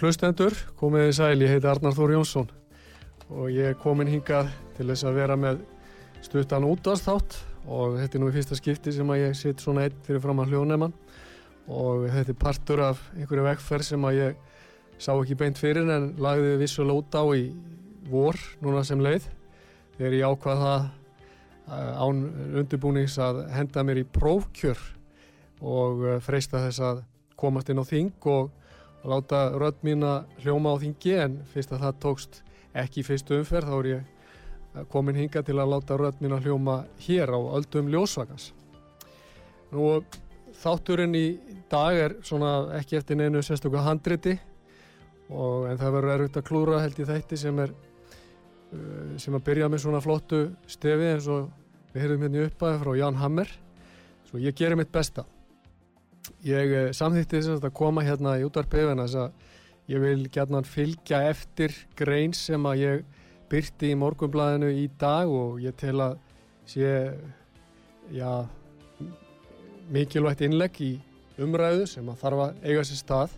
Hlustendur, komið í sæl, ég heiti Arnar Þór Jónsson og ég er komin hingað til þess að vera með stuttan útvarsþátt og þetta er nú í fyrsta skipti sem að ég sitt svona einn fyrir fram að hljónemann og þetta er partur af einhverju vegferð sem að ég sá ekki beint fyrir en lagði vissu lóta á í vor núna sem leið þegar ég ákvað það eh, án undirbúnings að henda mér í prófkjör og eh, freista þess að komast inn á þing og að láta rödd mín að hljóma á þingi en fyrst að það tókst ekki í fyrstu umferð þá er ég komin hinga til að láta rödd mín að hljóma hér á öldum ljósvagans. Nú þátturinn í dag er svona ekki eftir neinu sérstöku handriti og en það verður erfitt að klúra held í þætti sem er uh, sem að byrja með svona flottu stefi eins og við heyrðum hérna uppaði frá Ján Hammer svo ég gerir mitt besta ég eh, samþýtti þess að koma hérna í útvarpið en þess að ég vil gætna fylgja eftir grein sem að ég byrti í morgunblæðinu í dag og ég tel að sé já mikilvægt innlegg í umræðu sem að þarf að eiga sér stað.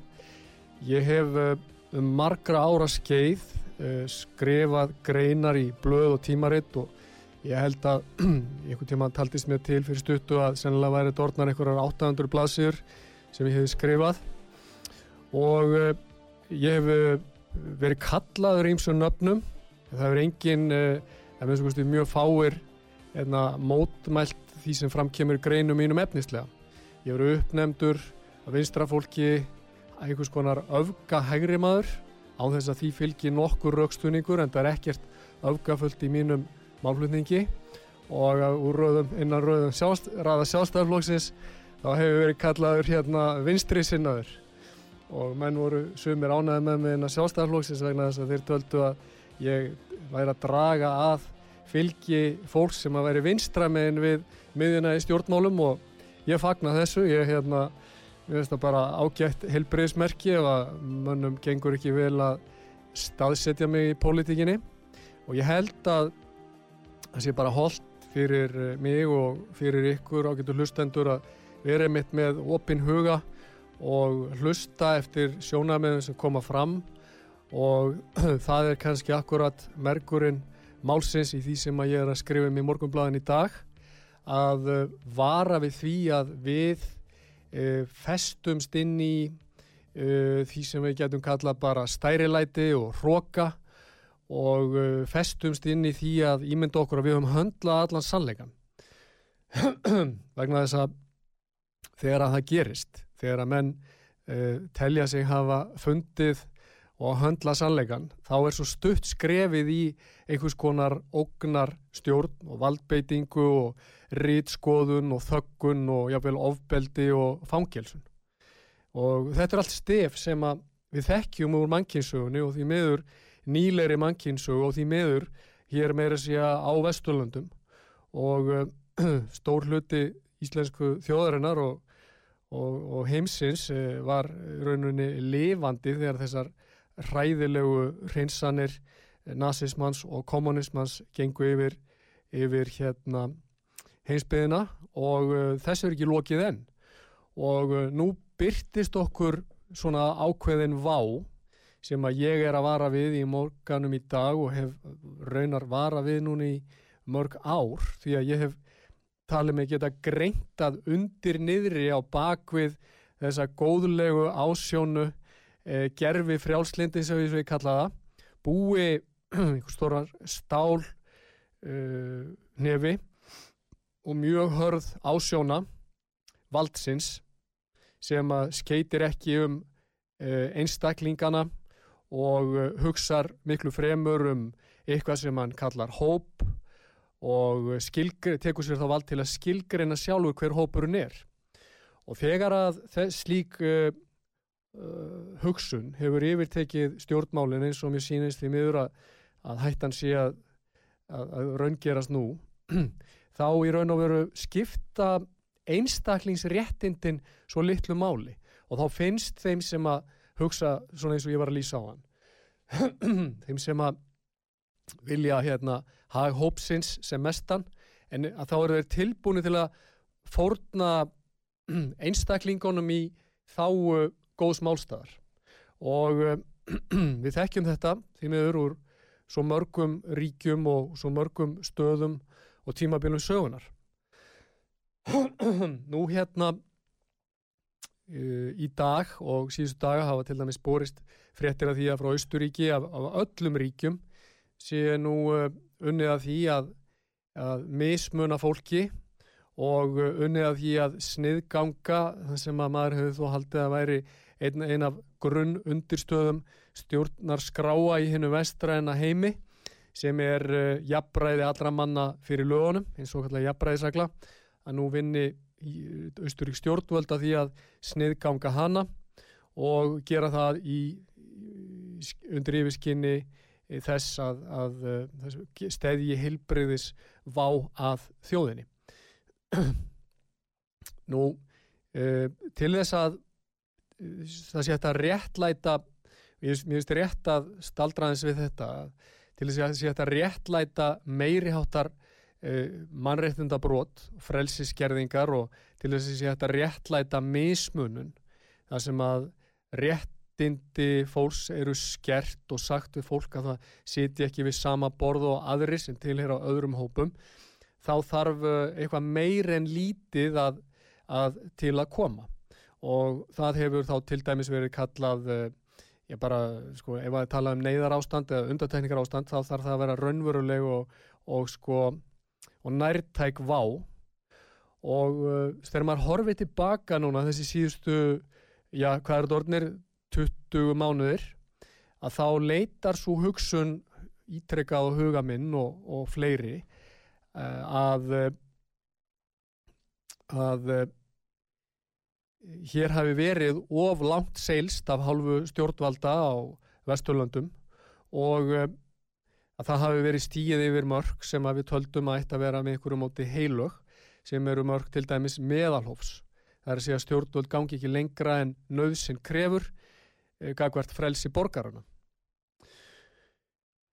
Ég hef eh, um margra ára skeið uh, skrifað greinar í blöð og tímaritt og Ég held að einhvern tíma taldist mér til fyrir stuttu að sennilega væri þetta orðnar einhverjar 800 blaðsýr sem ég hefði skrifað og uh, ég hef uh, verið kallaður ímsum nöfnum það hefur engin, uh, ef við mjög fáir eðna, mótmælt því sem framkemur greinum mínum efnislega. Ég hefur uppnefndur að vinstra fólki einhvers konar öfga hægri maður á þess að því fylgir nokkur raukstunningur en það er ekkert öfgafullt í mínum málflutningi og úr röðum, innan röðum sjást, ræða sjálfstæðarflokksins þá hefur verið kallaður hérna vinstri sinnaður. Og menn voru sumir ánæði með mig innan sjálfstæðarflokksins vegna þess að þeir töldu að ég væri að draga að fylgi fólks sem að veri vinstra megin við miðjuna í stjórnmálum og ég fagna þessu, ég hérna Mér finnst það bara ágætt helbreyðsmerki ef að mönnum gengur ekki vel að staðsetja mig í pólitíkinni. Og ég held að það sé bara holdt fyrir eh, mig og fyrir ykkur ágættu hlustendur að vera mitt með opin huga og hlusta eftir sjónamöðum sem koma fram. Og það er kannski akkurat merkurinn málsins í því sem að ég er að skrifa um í morgunblæðin í dag að eh, vara við því að við e, festumst inn í e, því sem við getum kalla bara stærilæti og hróka og uh, festumst inn í því að ímynda okkur að við höfum höndlað allan sannleikan vegna þess að þegar að það gerist þegar að menn uh, telja sig hafa fundið og höndla sannleikan þá er svo stutt skrefið í einhvers konar ógnar stjórn og valdbeitingu og rýtskoðun og þöggun og jáfnveil ofbeldi og fangelsun. Og þetta er allt stef sem að við þekkjum úr mannkynnsugunni og því miður nýleiri mannkynsug og því meður hér meira sér á Vesturlundum og uh, stór hluti íslensku þjóðarinnar og, og, og heimsins uh, var rauninni lifandi þegar þessar hræðilegu hreinsanir nazismans og kommunismans gengu yfir, yfir hérna heimsbyðina og uh, þess er ekki lokið enn. Og nú byrtist okkur svona ákveðin vá sem að ég er að vara við í morganum í dag og hef raunar vara við núni í mörg ár því að ég hef talið mig geta greintað undir niðri á bakvið þessa góðlegu ásjónu eh, gerfi frjálslindi sem við kalla það búi stórar stál uh, nefi og mjög hörð ásjóna valdsins sem að skeitir ekki um uh, einstaklingana og uh, hugsar miklu fremur um eitthvað sem hann kallar hóp og skilgre, tekur sér þá vald til að skilgreina sjálfu hver hópurinn er. Og þegar að slík uh, uh, hugsun hefur yfirtekið stjórnmálinn eins og mér sínist því miður að, að hættan sé að, að, að raungerast nú þá í raun og veru skipta einstaklingsréttindin svo litlu máli. Og þá finnst þeim sem að hugsa svona eins og ég var að lýsa á hann. Þeim sem að vilja hérna hag hópsins sem mestan en þá eru þeir tilbúinu til að fórna einstaklingunum í þá góðs málstæðar og við þekkjum þetta því miður úr svo mörgum ríkjum og svo mörgum stöðum og tímabilum sögunar nú hérna í dag og síðustu daga hafa til dæmis borist fréttir af því að frá Austuríki af, af öllum ríkjum sé nú uh, unnið að því að, að mismuna fólki og uh, unnið að því að sniðganga það sem að maður hefur þó haldið að væri einn ein af grunn undirstöðum stjórnar skráa í hennu vestræna heimi sem er uh, jafnbræði allra manna fyrir lögunum eins og kallar jafnbræðisagla að nú vinni austurík stjórnvöld að því að sniðganga hana og gera það í, undir yfirskinni þess að, að, að stæði heilbreyðis vá að þjóðinni. Nú, uh, til þess að það sé þetta réttlæta, mér finnst rétt að staldraðins við þetta, til þess að sé þetta réttlæta meiriháttar uh, mannréttindabrót, frelsiskerðingar og til þess að sé þetta réttlæta mismunun, það sem að rétt réttindi fólks eru skert og sagt við fólk að það siti ekki við sama borð og aðri sem tilhera öðrum hópum þá þarf eh, eitthvað meir en lítið að, að til að koma. Og það hefur þá til dæmis verið kallað eh, ég bara, sko, ef að tala um neyðar ástand eða undartekningar ástand þá þarf það að vera raunveruleg og, og sko, og nærtæk vá. Og uh, þegar maður horfið tilbaka núna þessi síðustu já, hvað er þetta orðnir? 20 mánuðir að þá leitar svo hugsun ítrekkað á huga minn og, og fleiri uh, að að hér hafi verið of langt seilst af hálfu stjórnvalda á Vesturlandum og uh, að það hafi verið stíð yfir mörg sem að við töldum að eitt að vera með einhverju móti heilög sem eru mörg til dæmis meðalhófs. Það er að segja að stjórnvald gangi ekki lengra en nöðsinn krefur Eh, gagvert frelsi borgarana.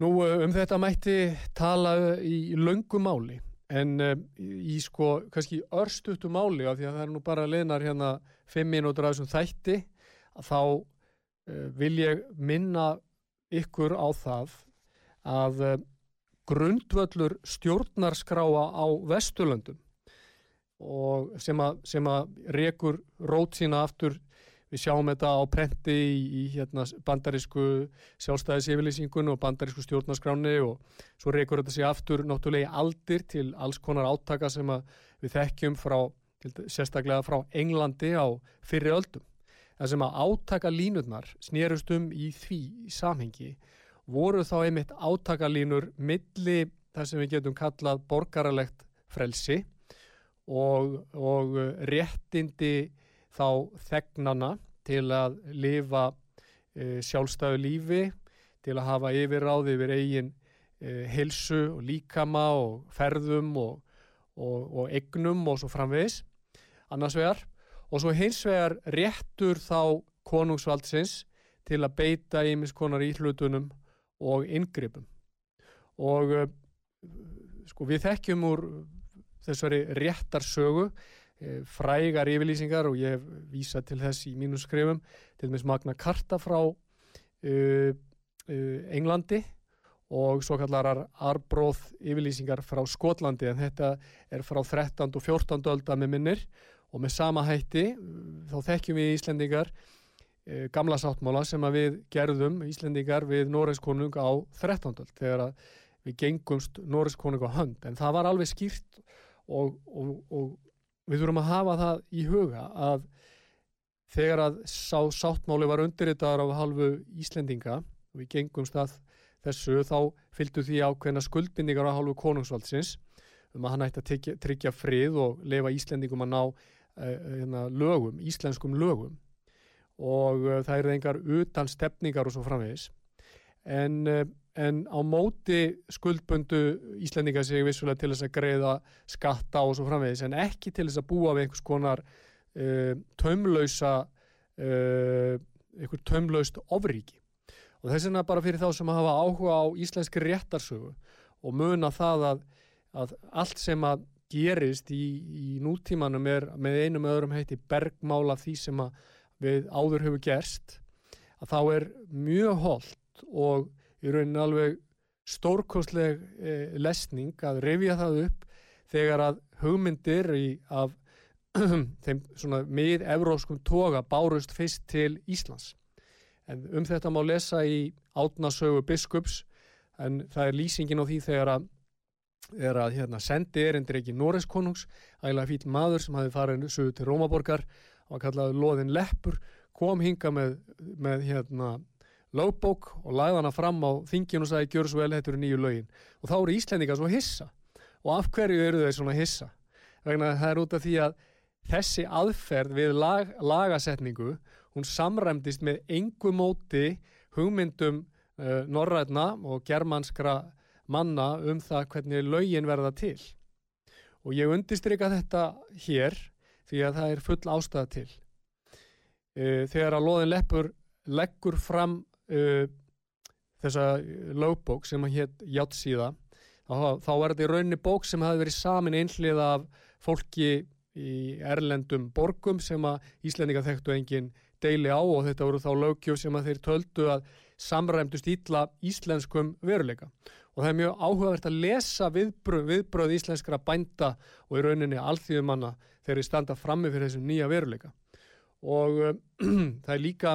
Nú eh, um þetta mætti tala eh, í löngu máli en í sko kannski örstutu máli af því að það er nú bara leðnar hérna fimm mínútur af þessum þætti að þá vil ég minna ykkur á það að grundvöllur stjórnarskráa á Vesturlöndum og sem að, sem að rekur rót sína aftur við sjáum þetta á prenti í, í hérna, bandarísku sjálfstæðiseyfylýsingun og bandarísku stjórnarskráni og svo reykur þetta sig aftur náttúrulega aldir til alls konar átaka sem við þekkjum frá, sérstaklega frá Englandi á fyrri öldum. Það sem að átaka línurnar snýrust um í því í samhengi voru þá einmitt átaka línur milli það sem við getum kallað borgaralegt frelsi og, og réttindi þá þegnana til að lifa e, sjálfstæðu lífi, til að hafa yfirráði yfir eigin e, hilsu og líkama og ferðum og, og, og egnum og svo framvegis, annars vegar. Og svo hins vegar réttur þá konungsvaldsins til að beita ímiskonar í hlutunum og yngrypum. Og e, sko við þekkjum úr þessari réttarsögu Eh, frægar yfirlýsingar og ég hef vísað til þess í mínum skrifum til dæmis Magna Carta frá uh, uh, Englandi og svo kallarar arbróð yfirlýsingar frá Skotlandi en þetta er frá 13. og 14. ölda með minnir og með sama hætti þá þekkjum við Íslendingar gamla sáttmála sem að við gerðum Íslendingar við Noregskonung á 13. þegar við gengumst Noregskonung á hönd en það var alveg skýrt og, og, og við þurfum að hafa það í huga að þegar að sá sáttmáli var undirritaðar á halvu Íslendinga og við gengumst að þessu þá fylgdu því ákveðna skuldbindingar á halvu konungsvaldsins um að hann ætti að tryggja, frið og lefa Íslendingum að ná uh, lögum, íslenskum lögum og uh, það eru engar utan stefningar og svo framvegis. En, uh, en á móti skuldbundu Íslendinga sig vissulega til þess að greiða skatta og svo framvegis en ekki til þess að búa við einhvers konar taumlausa einhver taumlaust ofríki. Og þess vegna bara fyrir þá sem hafa áhuga á íslenski réttarsögu og muna það að, að allt sem að gerist í, í nútímanum er með einum öðrum heiti bergmála því sem við áður hefur gerst að þá er mjög holdt og í rauninni alveg stórkostleg eh, lesning að revja það upp þegar að hugmyndir í, af þeim svona mið-evróskum toga bárust fyrst til Íslands. En um þetta má lesa í átnasögu biskups en það er lýsingin á því þegar að, er að hérna, sendi erindir ekki Norris konungs, ægilega fíl maður sem hafi farið sögu til Rómaborgar og kallaði loðin leppur, kom hinga með, með hérna, lögbók og lagði hana fram á þingin og sagði gjör svo vel, þetta eru nýju lögin. Og þá eru Íslendinga svo hissa. Og af hverju eru þau svona hissa? Vegna það er út af því að þessi aðferð við lag, lagasetningu hún samræmdist með engu móti hugmyndum uh, norrætna og germanskra manna um það hvernig lögin verða til. Og ég undistrykka þetta hér því að það er full ástæða til. Uh, þegar að loðin leppur leggur fram uh, þessa lögbók sem að hétt Játsíða, þá, þá er þetta í raunni bók sem hafi verið samin einhlið af fólki í erlendum borgum sem að Íslendinga þekktu enginn deili á og þetta voru þá lögjöf sem að þeir töldu að samræmdust ítla íslenskum veruleika. Og það er mjög áhugavert að lesa viðbröð, viðbröð íslenskra bænda og í rauninni alþjóðumanna þegar þeir standa frammi fyrir þessum nýja veruleika. Og uh, það er líka,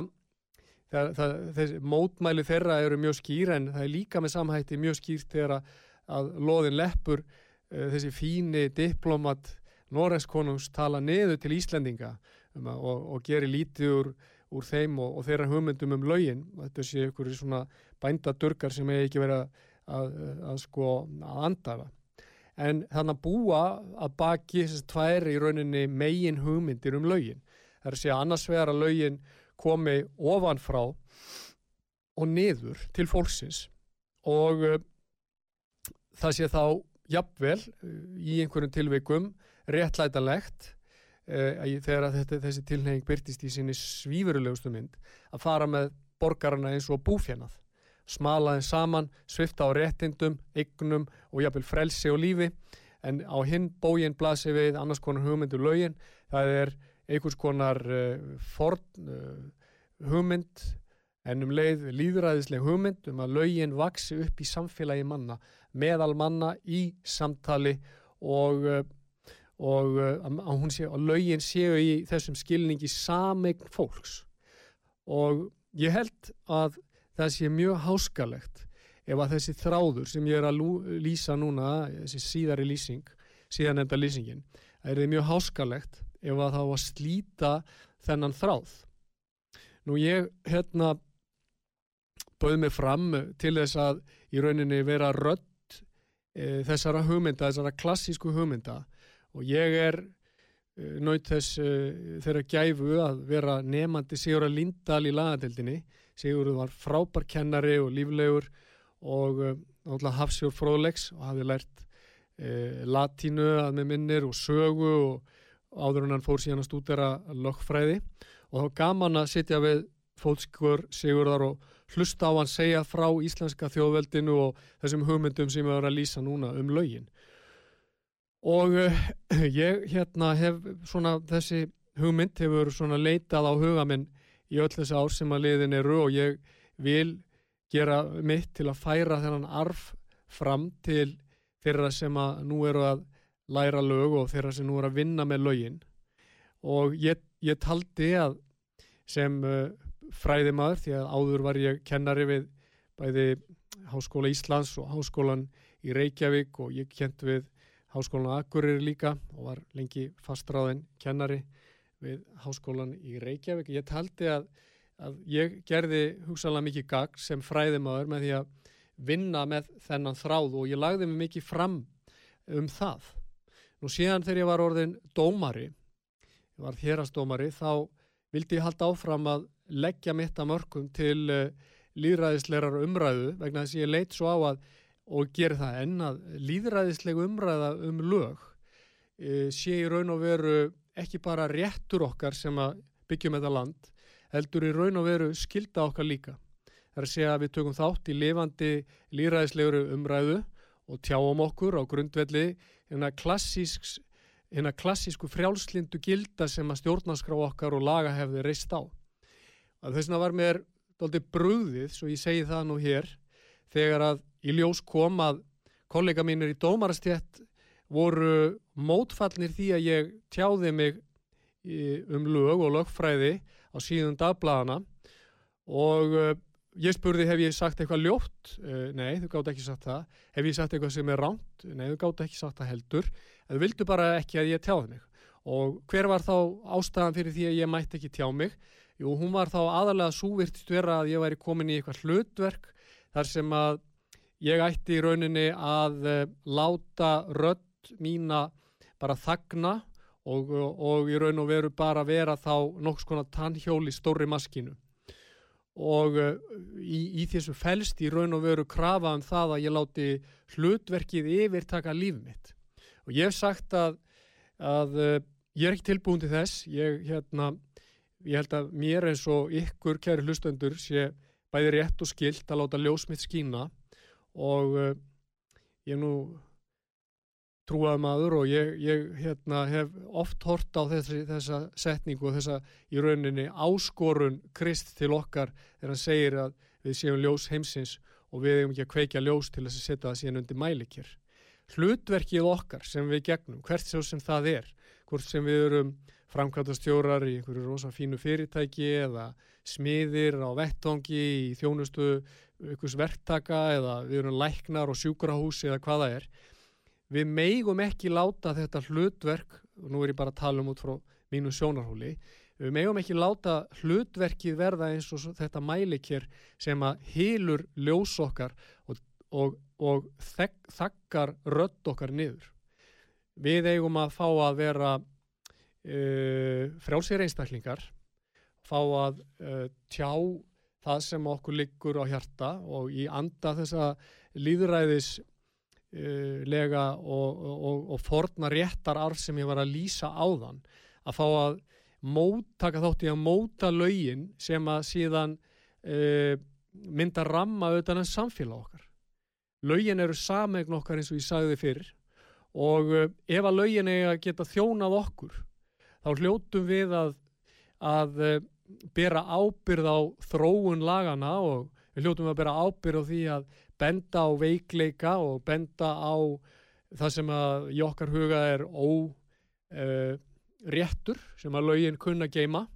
það, það, þessi, mótmæli þeirra eru mjög skýr en það er líka með samhætti mjög skýrt þegar að, loðin leppur uh, þessi fíni diplomat Noregskonungs tala niður til Íslendinga um og, og geri lítið úr, úr þeim og, og þeirra hugmyndum um laugin þetta sé ykkur svona bændadurkar sem hefur ekki verið að, að, að sko að andafa en þannig að búa að baki þessast tvær í rauninni megin hugmyndir um laugin það er að segja annars vegar að laugin komi ofanfrá og niður til fólksins. Og uh, það sé þá jafnvel uh, í einhverjum tilveikum réttlætanlegt uh, þegar þetta, þessi tilnefing byrtist í sinni svífurulegustu mynd að fara með borgarna eins og búfjannað smalaði saman, svifta á réttindum eignum og jafnvel frelsi og lífi. En á hinn bógin blasi við annars konar hugmyndu lögin. Það er einhvers konar uh, forn uh, hugmynd en um leið líðræðisleg hugmynd um að lögin vaksi upp í samfélagi manna meðal manna í samtali og uh, og að, sé, að lögin séu í þessum skilningi samegn fólks. Og ég held að það sé mjög háskalegt ef að þessi þráður sem ég er að lýsa núna, þessi síðari lýsing síðan enda lýsingin það er mjög háskalegt ef að það var að slíta þennan þráð. Nú ég hérna bauð mig fram til þess að í rauninni vera rött e, þessara hugmynda, þessara klassísku hugmynda og ég er uh, naut þess uh, þeirra gæfu að vera nefandi Sigur að Lindahl í lagadeildinni Sigur var frábær kennari og líflegur og uh, hafsjór fróðlegs og hafi lært latínu að með minnir og sögu og áður en hann fór síðan að stúdera lögfræði. Og þá gaman að sitja við fótskur Sigurðar og hlusta á hann segja frá íslenska þjóðveldinu og þessum hugmyndum sem við erum að lýsa núna um lögin. Og uh, ég hérna hef svona þessi hugmynd hefur svona leitað á huga minn í öll þessi ár sem að liðin eru og ég vil gera mitt til að færa þennan arf fram til þeirra sem að nú eru að læra lög og þeirra sem nú eru að vinna með lögin. Og ég, ég taldi að sem uh, fræðimaður því að áður var ég kennari við bæði Háskóla Íslands og Háskólan í Reykjavík og ég kent við Háskólan Akureyri líka og var lengi fastráðin kennari við Háskólan í Reykjavík. Ég taldi að, að ég gerði hugsalega mikið gagg sem fræðimaður með því að vinna með þennan þráð og ég lagði mig mikið fram um það. Nú síðan þegar ég var orðin dómari, ég var hérastómari, þá vildi ég halda áfram að leggja mitt að mörgum til uh, líðræðislegar umræðu vegna þess að ég leit svo á að og gerir það enn að líðræðisleg umræða um lög uh, sé í raun og veru ekki bara réttur okkar sem að byggjum þetta land, heldur í raun og veru skilda okkar líka. Það er að segja að við tökum þátt í lifandi líðræðislegur umræðu og tjáum okkur á grundvelli hérna klassísks hérna klassísku frjálslindu gilda sem að stjórnarskrá okkar og laga hefði reist á. Þess vegna var mér doldið brúðið, svo ég segi það nú hér, þegar að í ljós kom að kollega mínir í dómarastjett voru mótfallnir því að ég tjáði mig um lög og lögfræði á síðan dagbladana og uh, ég spurði hef ég sagt eitthvað ljótt? Uh, nei, þú gátt ekki sagt það. Hef ég sagt eitthvað sem er ránt nei, þú gátt ekki sagt það heldur. En þú vildu bara ekki að ég tjáði mig. Og hver var þá ástæðan fyrir því að ég mætti ekki tjá mig? Jú, hún var þá aðalega súvirtist vera að ég væri komin í eitthvað hlutverk þar sem að ég ætti í rauninni að uh, láta rödd mína bara þagna og, og í raun og veru bara vera þá nokks konar tannhjól í stóri maskinu. Og uh, í, í þessu fælst í raun og veru krafa um það að ég láti hlutverkið yfir taka líf mitt. Og ég hef sagt að, að uh, ég er ekki tilbúin til þess. Ég, hérna, ég held að mér eins og ykkur kæri hlustendur sé bæði rétt og skilt að láta ljósmitt skína. Og uh, ég nú trúað maður og ég, ég hérna, hef oft hort á þessi, þessa setningu og þessa í rauninni áskorun Krist til okkar þegar hann segir að við séum ljós heimsins og við hefum ekki að kveikja ljós til þess að setja það síðan undir mælikir. Hlutverkið okkar sem við gegnum, hvert svo sem það er, hvort sem við erum framkvæmtastjórar í einhverju rosa fínu fyrirtæki eða smiðir á vettongi í þjónustu ykkur's verktaka eða við erum læknar og sjúkrahúsi eða hvaða er við meigum ekki láta þetta hlutverk, og nú er ég bara að tala um út frá mínu sjónarhóli, við meigum ekki láta hlutverkið verða eins og þetta mælikir sem að hýlur ljós okkar og, og, og þeg, þakkar rödd okkar niður. Við eigum að fá að vera uh, frjálsir einstaklingar, fá að uh, tjá það sem okkur liggur á hjarta og í anda þessa líðræðis lega og, og, og forna réttar arf sem ég var að lýsa áðan að fá að móttaka þátt í að móta laugin sem að síðan uh, mynda ramma auðvitað en samfélag okkar. Laugin eru samegn okkar eins og ég sagði fyrr og uh, ef að laugin er að geta þjónað okkur þá hljótum við að, að uh, bera ábyrð á þróun lagana og við hljótum að bera ábyrð á því að benda á veikleika og benda á það sem að í okkar huga er óréttur uh, sem að laugin kunna geima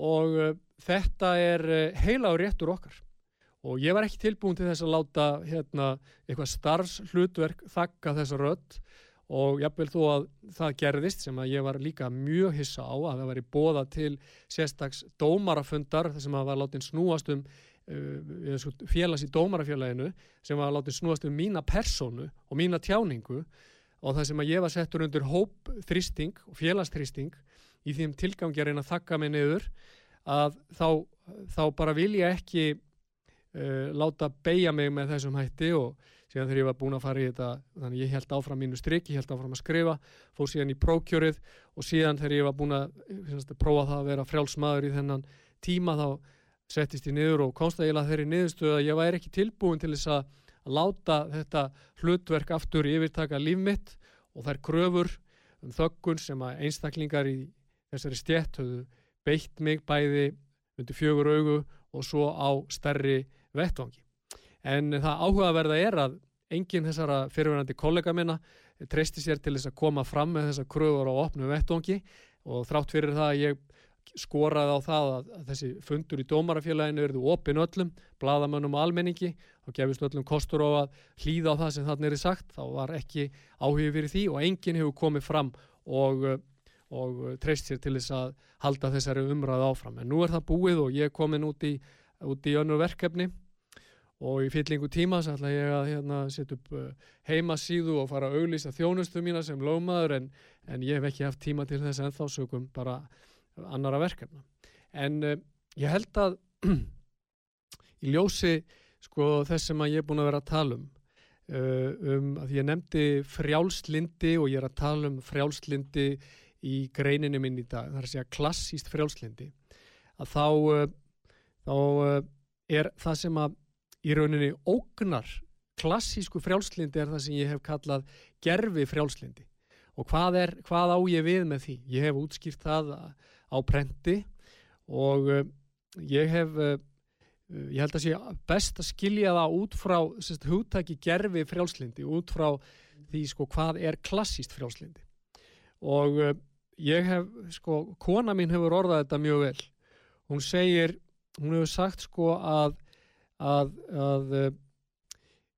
og uh, þetta er uh, heila á réttur okkar. Og ég var ekki tilbúin til þess að láta hérna, eitthvað starfslutverk þakka þessa rödd. Og jáfnveil þó að það gerðist sem að ég var líka mjög hissa á að það var í bóða til sérstags dómarafundar þar sem að var látin snúast um félags í dómarafélaginu sem var látið snúast um mína personu og mína tjáningu og það sem að ég var settur undir hópþristing og félagstrýsting í því tilgangi að reyna að þakka mig niður að þá, þá bara vil ég ekki uh, láta beigja mig með þessum hætti og síðan þegar ég var búin að fara í þetta þannig ég held áfram mínu stryk, ég held áfram að skrifa fóð síðan í prókjörið og síðan þegar ég var búin að, að prófa það að vera frjálsmaður í þennan tíma þá settist ég niður og komst að ég laði þeirri niðurstöðu að ég væri ekki tilbúin til þess að láta þetta hlutverk aftur yfirtaka líf mitt og þær kröfur um þöggun sem að einstaklingar í þessari stjett höfðu beitt mig bæði undir fjögur augu og svo á stærri vettvangi. En það áhugaverða er að enginn þessara fyrirverandi kollega minna treysti sér til þess að koma fram með þessa kröfur á opnu vettvangi og þrátt fyrir það að ég skoraði á það að, þessi fundur í dómarafélaginu erðu opin öllum, bladamönnum og almenningi. Þá gefist öllum kostur á að hlýða á það sem þarna er sagt, þá var ekki áhugið fyrir því og enginn hefur komið fram og, og treyst sér til þess að halda þessari umræðu áfram. En nú er það búið og ég er komin út í, í önnur verkefni og í fyllingu tíma så ætla ég að hérna, setja upp uh, heimasíðu og fara að auglýsa þjónustu mína sem lómaður en, en ég hef ekki haft tíma til þess að þá sögum bara annara verkefna. En uh, ég held að í ljósi sko, þess sem að ég er búin að vera að tala um, uh, um að ég nefndi frjálslindi og ég er að tala um frjálslindi í greininu minn í dag, það er að segja klassíst frjálslindi, að þá, uh, þá er það sem að í rauninni ógnar klassísku frjálslindi er það sem ég hef kallað gerfi frjálslindi og hvað, er, hvað á ég við með því? Ég hef útskýrt það á prenti og uh, ég hef, uh, ég held að sé best að skilja það út frá sérst, hugtaki gerfi frjálslindi, út frá því sko hvað er klassíst frjálslindi og uh, ég hef, sko, kona mín hefur orðað þetta mjög vel. Hún segir, hún hefur sagt sko að að, að eh,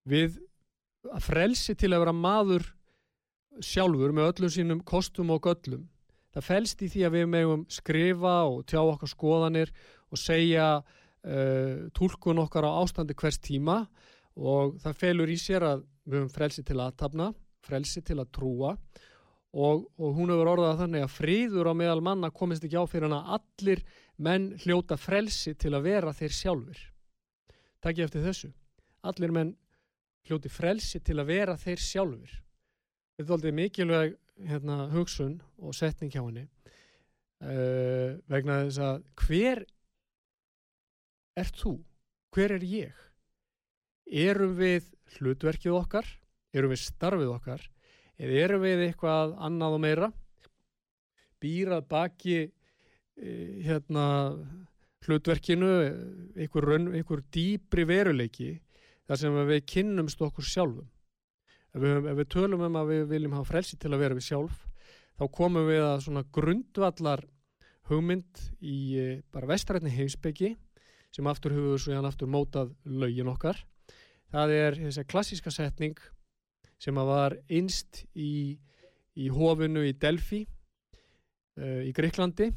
við að frelsi til að vera maður sjálfur með öllum sínum kostum og göllum það felst í því að við meðum skrifa og tjá okkar skoðanir og segja uh, tólkun okkar á ástandi hvers tíma og það felur í sér að við höfum frelsi til aðtapna frelsi til að trúa og, og hún hefur orðað þannig að fríður á meðal manna komist ekki á fyrir hann að allir menn hljóta frelsi til að vera þeir sjálfur takk ég eftir þessu. Allir menn hljóti frelsi til að vera þeir sjálfur þetta er mikilvæg hérna, hugsun og setning hjá henni uh, vegna þess að hver er þú? hver er ég? erum við hlutverkið okkar? erum við starfið okkar? eða erum við eitthvað annað og meira? býrað baki uh, hérna hlutverkinu einhver, einhver dýbri veruleiki þar sem við kynnumst okkur sjálfum ef við, ef við tölum um að við viljum hafa frelsi til að vera við sjálf þá komum við að svona grundvallar hugmynd í eh, bara vestrætni heimsbyggi sem aftur hefur svo hann aftur mótað lögin okkar. Það er þess að klassíska setning sem að var einst í, í hofinu í Delfi uh, í Greiklandi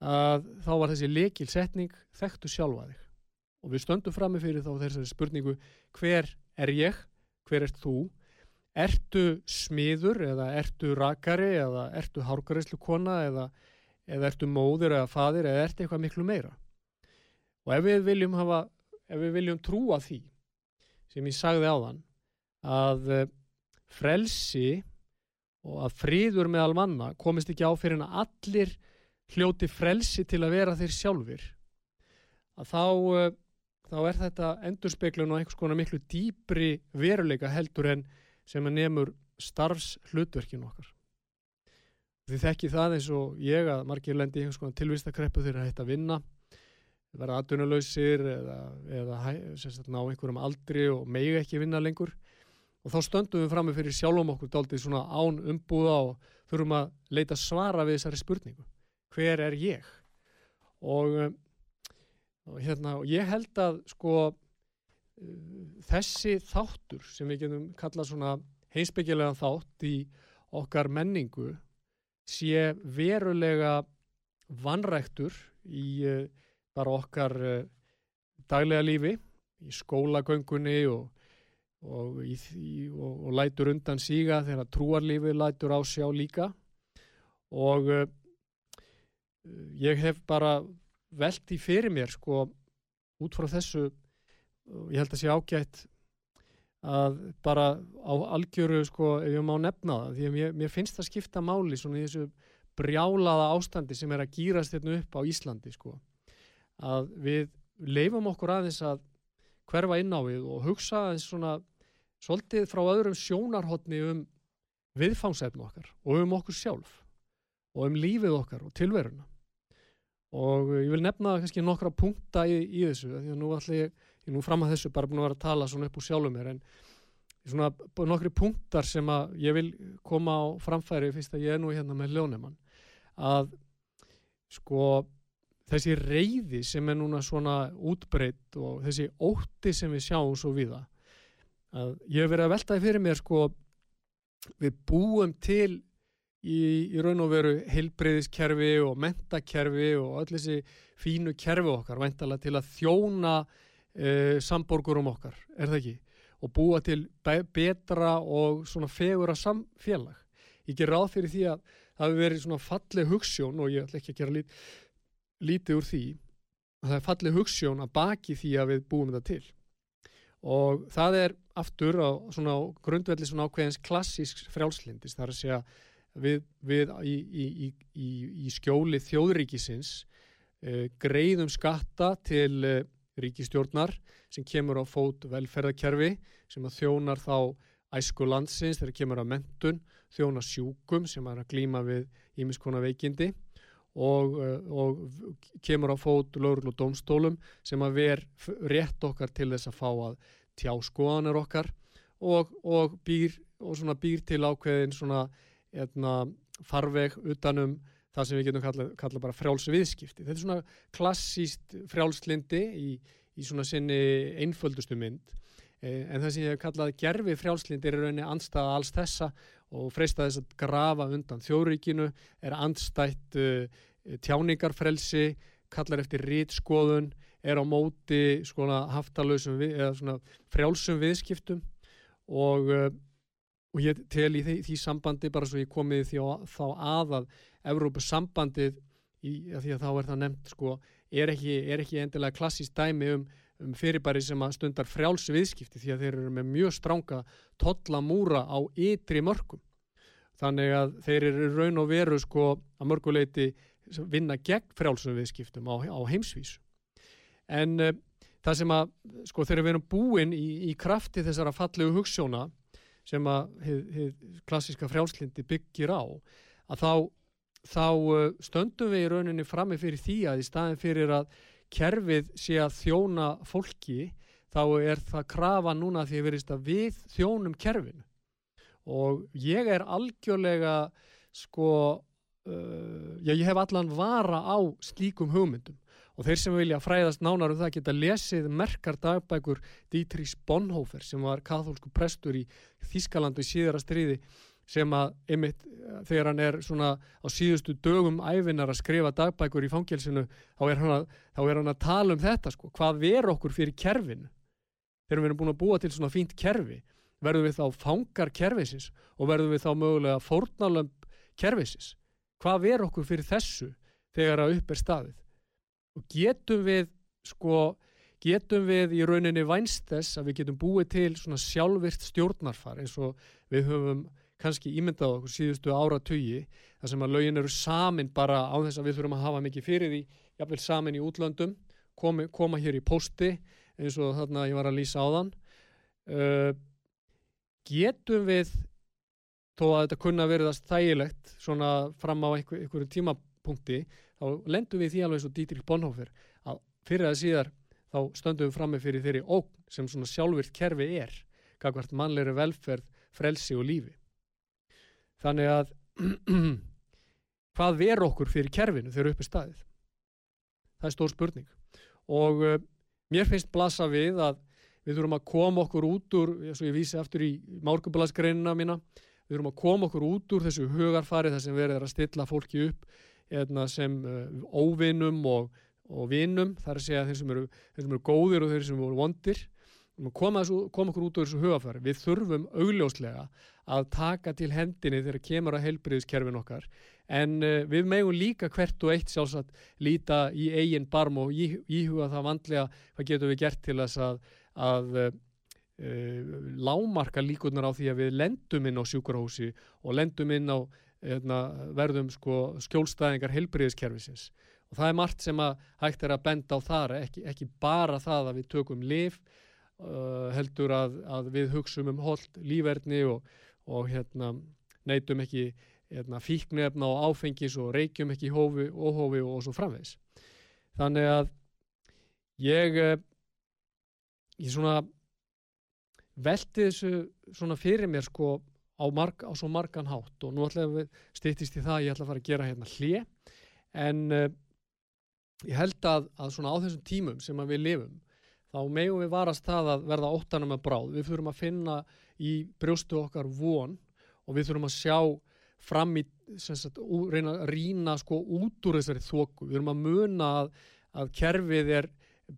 að þá var þessi lekil setning þekktu sjálfa þig. Og við stöndum frammi fyrir þá þessari spurningu hver er ég, hver ert þú ertu smiður eða ertu rakari eða ertu hárgarislu kona eða, eða ertu móður eða fadir eða ertu eitthvað miklu meira? Og ef við viljum hafa ef við viljum trúa því sem ég sagði á þann að eh, frelsi og að fríður með almanna komist ekki á fyrir en að allir hljóti frelsi til að vera þeir sjálfur að þá, uh, þá er þetta endurspeglun og einhvers konar miklu dýbri veruleika heldur en sem að nefnur starfs hlutverkinu okkar. Þið þekki það eins og ég að margir lendi einhvers konar tilvistakreppu þegar það hægt að vinna, vera aðdunalausir eða, eða sagt, ná einhverjum aldri og megi ekki vinna lengur. Og þá stöndum við fram með fyrir sjálfum okkur daldið svona án umbúða og þurfum að leita svara við þessari spurningu. Hver er ég? Og, um, og hérna ég held að sko þessi þáttur sem við getum kallað svona heimsbyggilega þátt í okkar menningu sé verulega vanræktur í uh, bara okkar uh, daglega lífi í skólagöngunni og, og, í, og, og lætur undan síga þegar trúarlífi lætur á sjá líka. Og uh, ég hef bara velt í fyrir mér sko út frá þessu ég held að sé ágætt að bara á algjöru sko ef ég má nefna það því að mér, mér finnst það skipta máli svona í þessu brjálaða ástandi sem er að gýrast hérna upp á Íslandi sko. Að við leifum okkur aðeins að hverfa inn á við og hugsa aðeins svona svolítið frá öðrum sjónarhóttni um viðfangsefn okkar og um okkur sjálf og um lífið okkar og tilveruna. Og ég vil nefna kannski nokkra punkta í, í þessu því að nú ætla ég, ég nú fram að þessu bara búin að vera að tala svona upp úr sjálfum mér en svona nokkri punktar sem að ég vil koma á framfæri fyrst að ég er nú hérna með hljónemann að sko þessi reyði sem er núna svona útbreytt og þessi ótti sem við sjáum svo viða að ég hef verið að veltaði fyrir mér sko við búum til í, í raun og veru heilbreyðiskerfi og mentakerfi og öll þessi fínu kerfi okkar væntalega til að þjóna e, samborgurum okkar, er það ekki? Og búa til be betra og svona fegura samfélag. Ég ger ráð fyrir því að það hefur verið svona fallið hugssjón og ég ætla ekki að gera lít, lítið úr því að það er fallið hugssjón að baki því að við búum þetta til. Og það er aftur á svona grundvelli svona ákveðins klassísk frjálslindis, það er að segja við, við í, í, í, í skjóli þjóðríkisins uh, greiðum skatta til uh, ríkistjórnar sem kemur á fót velferðarkerfi sem að þjónar þá æsku landsins þegar kemur á mentun, þjónar sjúkum sem er að glýma við ímiskona veikindi og, uh, og kemur á fót lögurl og domstólum sem að ver rétt okkar til þess að fá að tjá skoðanir okkar og, og, býr, og býr til ákveðin svona etna, farveg utanum það sem við getum kalla, kalla bara frjáls viðskipti. Þetta er svona klassíst frjálslindi í, í svona sinni einföldustu mynd eh, en það sem ég hef kallað gerfi frjálslindi er rauninni anstæða alls þessa og freista þess að grafa undan þjóðríkinu, er andstætt uh, tjáningarfrelsi, kallar eftir rítskoðun, er á móti svona haftalösum við, eða svona frjálsum viðskiptum og uh, og ég tel í því, því sambandi bara svo ég komið því á, þá að að Evrópusambandið í, því að þá er það nefnt sko er ekki, er ekki endilega klassíst dæmi um, um fyrirbæri sem að stundar frjáls viðskipti því að þeir eru með mjög stránga tollamúra á ytri mörgum þannig að þeir eru raun og veru sko að mörguleiti vinna gegn frjálsum viðskiptum á, á heimsvísu. En uh, það sem að sko þeir eru verið búin í, í krafti þessara fallegu hugssjóna sem að hið, hið klassiska frjálslindi byggir á að þá, þá uh, stöndum við í rauninni frammi fyrir því að í staðin fyrir að kerfið sé að þjóna fólki þá er það krafa núna því að verist að við þjónum kerfinu. Og ég er algjörlega sko uh, já, ég hef allan vara á slíkum hugmyndum. Og þeir sem vilja fræðast nánar um það geta lesið merkar dagbækur Dietrich Bonhoeffer sem var katholsku prestur í Þískalandu í síðara stríði sem að einmitt þegar hann er svona á síðustu dögum æfinar að skrifa dagbækur í fangilsinu þá er hann að, er hann að tala um þetta sko, hvað ver okkur fyrir kerfinu? Þegar við erum búin að búa til svona fínt kerfi verðum við þá fangar kerfisins og verðum við þá mögulega fórnalömp kerfisins? Hvað ver okkur fyrir þessu þegar að upp er staðið? Og getum við sko, getum við í rauninni vænst þess að við getum búið til svona sjálfvirt stjórnarfar eins og við höfum kannski ímyndað okkur síðustu ára tugi þar sem að lögin eru samin bara á þess að við þurfum að hafa mikið fyrir því jafnveil samin í útlöndum komi, koma hér í posti eins og þarna ég var að lýsa á þann uh, getum við þó að þetta kunna verið að stægilegt svona fram á einhver, einhverju tímapunkti þá lendum við því alveg eins og Dietrich Bonhoeffer að fyrir að síðar þá stöndum við frammi fyrir þeirri óg sem svona sjálfvirt kerfi er kakvart mannleiri velferð, frelsi og lífi þannig að hvað ver okkur fyrir kerfinu þegar uppi staðið? Það er stór spurning. Og uh, mér finnst blasa við að við þurfum að koma okkur út úr eins og ég vísi aftur í málkumbalagsgreinina mína við þurfum að koma okkur út úr þessu hugarfari þar sem verður að stilla fólki upp Hérna, sem uh, óvinnum og, og vinnum, þar að segja þeir sem, eru, þeir sem eru góðir og þeir sem eru vondir koma, koma okkur út úr þessu hugafæri við þurfum augljóslega að taka til hendinni þegar kemur að helbriðiskerfin okkar. En uh, við megum líka hvert og eitt sjálfsagt líta í eigin barm og í, íhuga það vandlega hvað getum við gert til þess að, að uh, uh, lámarka líkunar á því að við lendum inn á sjúkurhósi og lendum inn á Hérna, verðum sko, skjólstæðingar heilbriðiskerfisins og það er margt sem að hægt er að benda á þar ekki, ekki bara það að við tökum lif uh, heldur að, að við hugsum um hold lífverðni og, og hérna, neytum ekki hérna, fíknefna og áfengis og reykjum ekki hófi, óhófi og, og svo framvegs þannig að ég eh, ég svona velti þessu svona fyrir mér sko á, marg, á svo margan hátt og nú ætlaðum við stýttist í það ég ætla að fara að gera hérna hlið en uh, ég held að, að svona á þessum tímum sem við lifum þá megum við varast það að verða óttanum að bráð. Við þurfum að finna í brjóstu okkar von og við þurfum að sjá fram í, sagt, reyna að rína sko út úr þessari þóku. Við þurfum að muna að, að kerfið er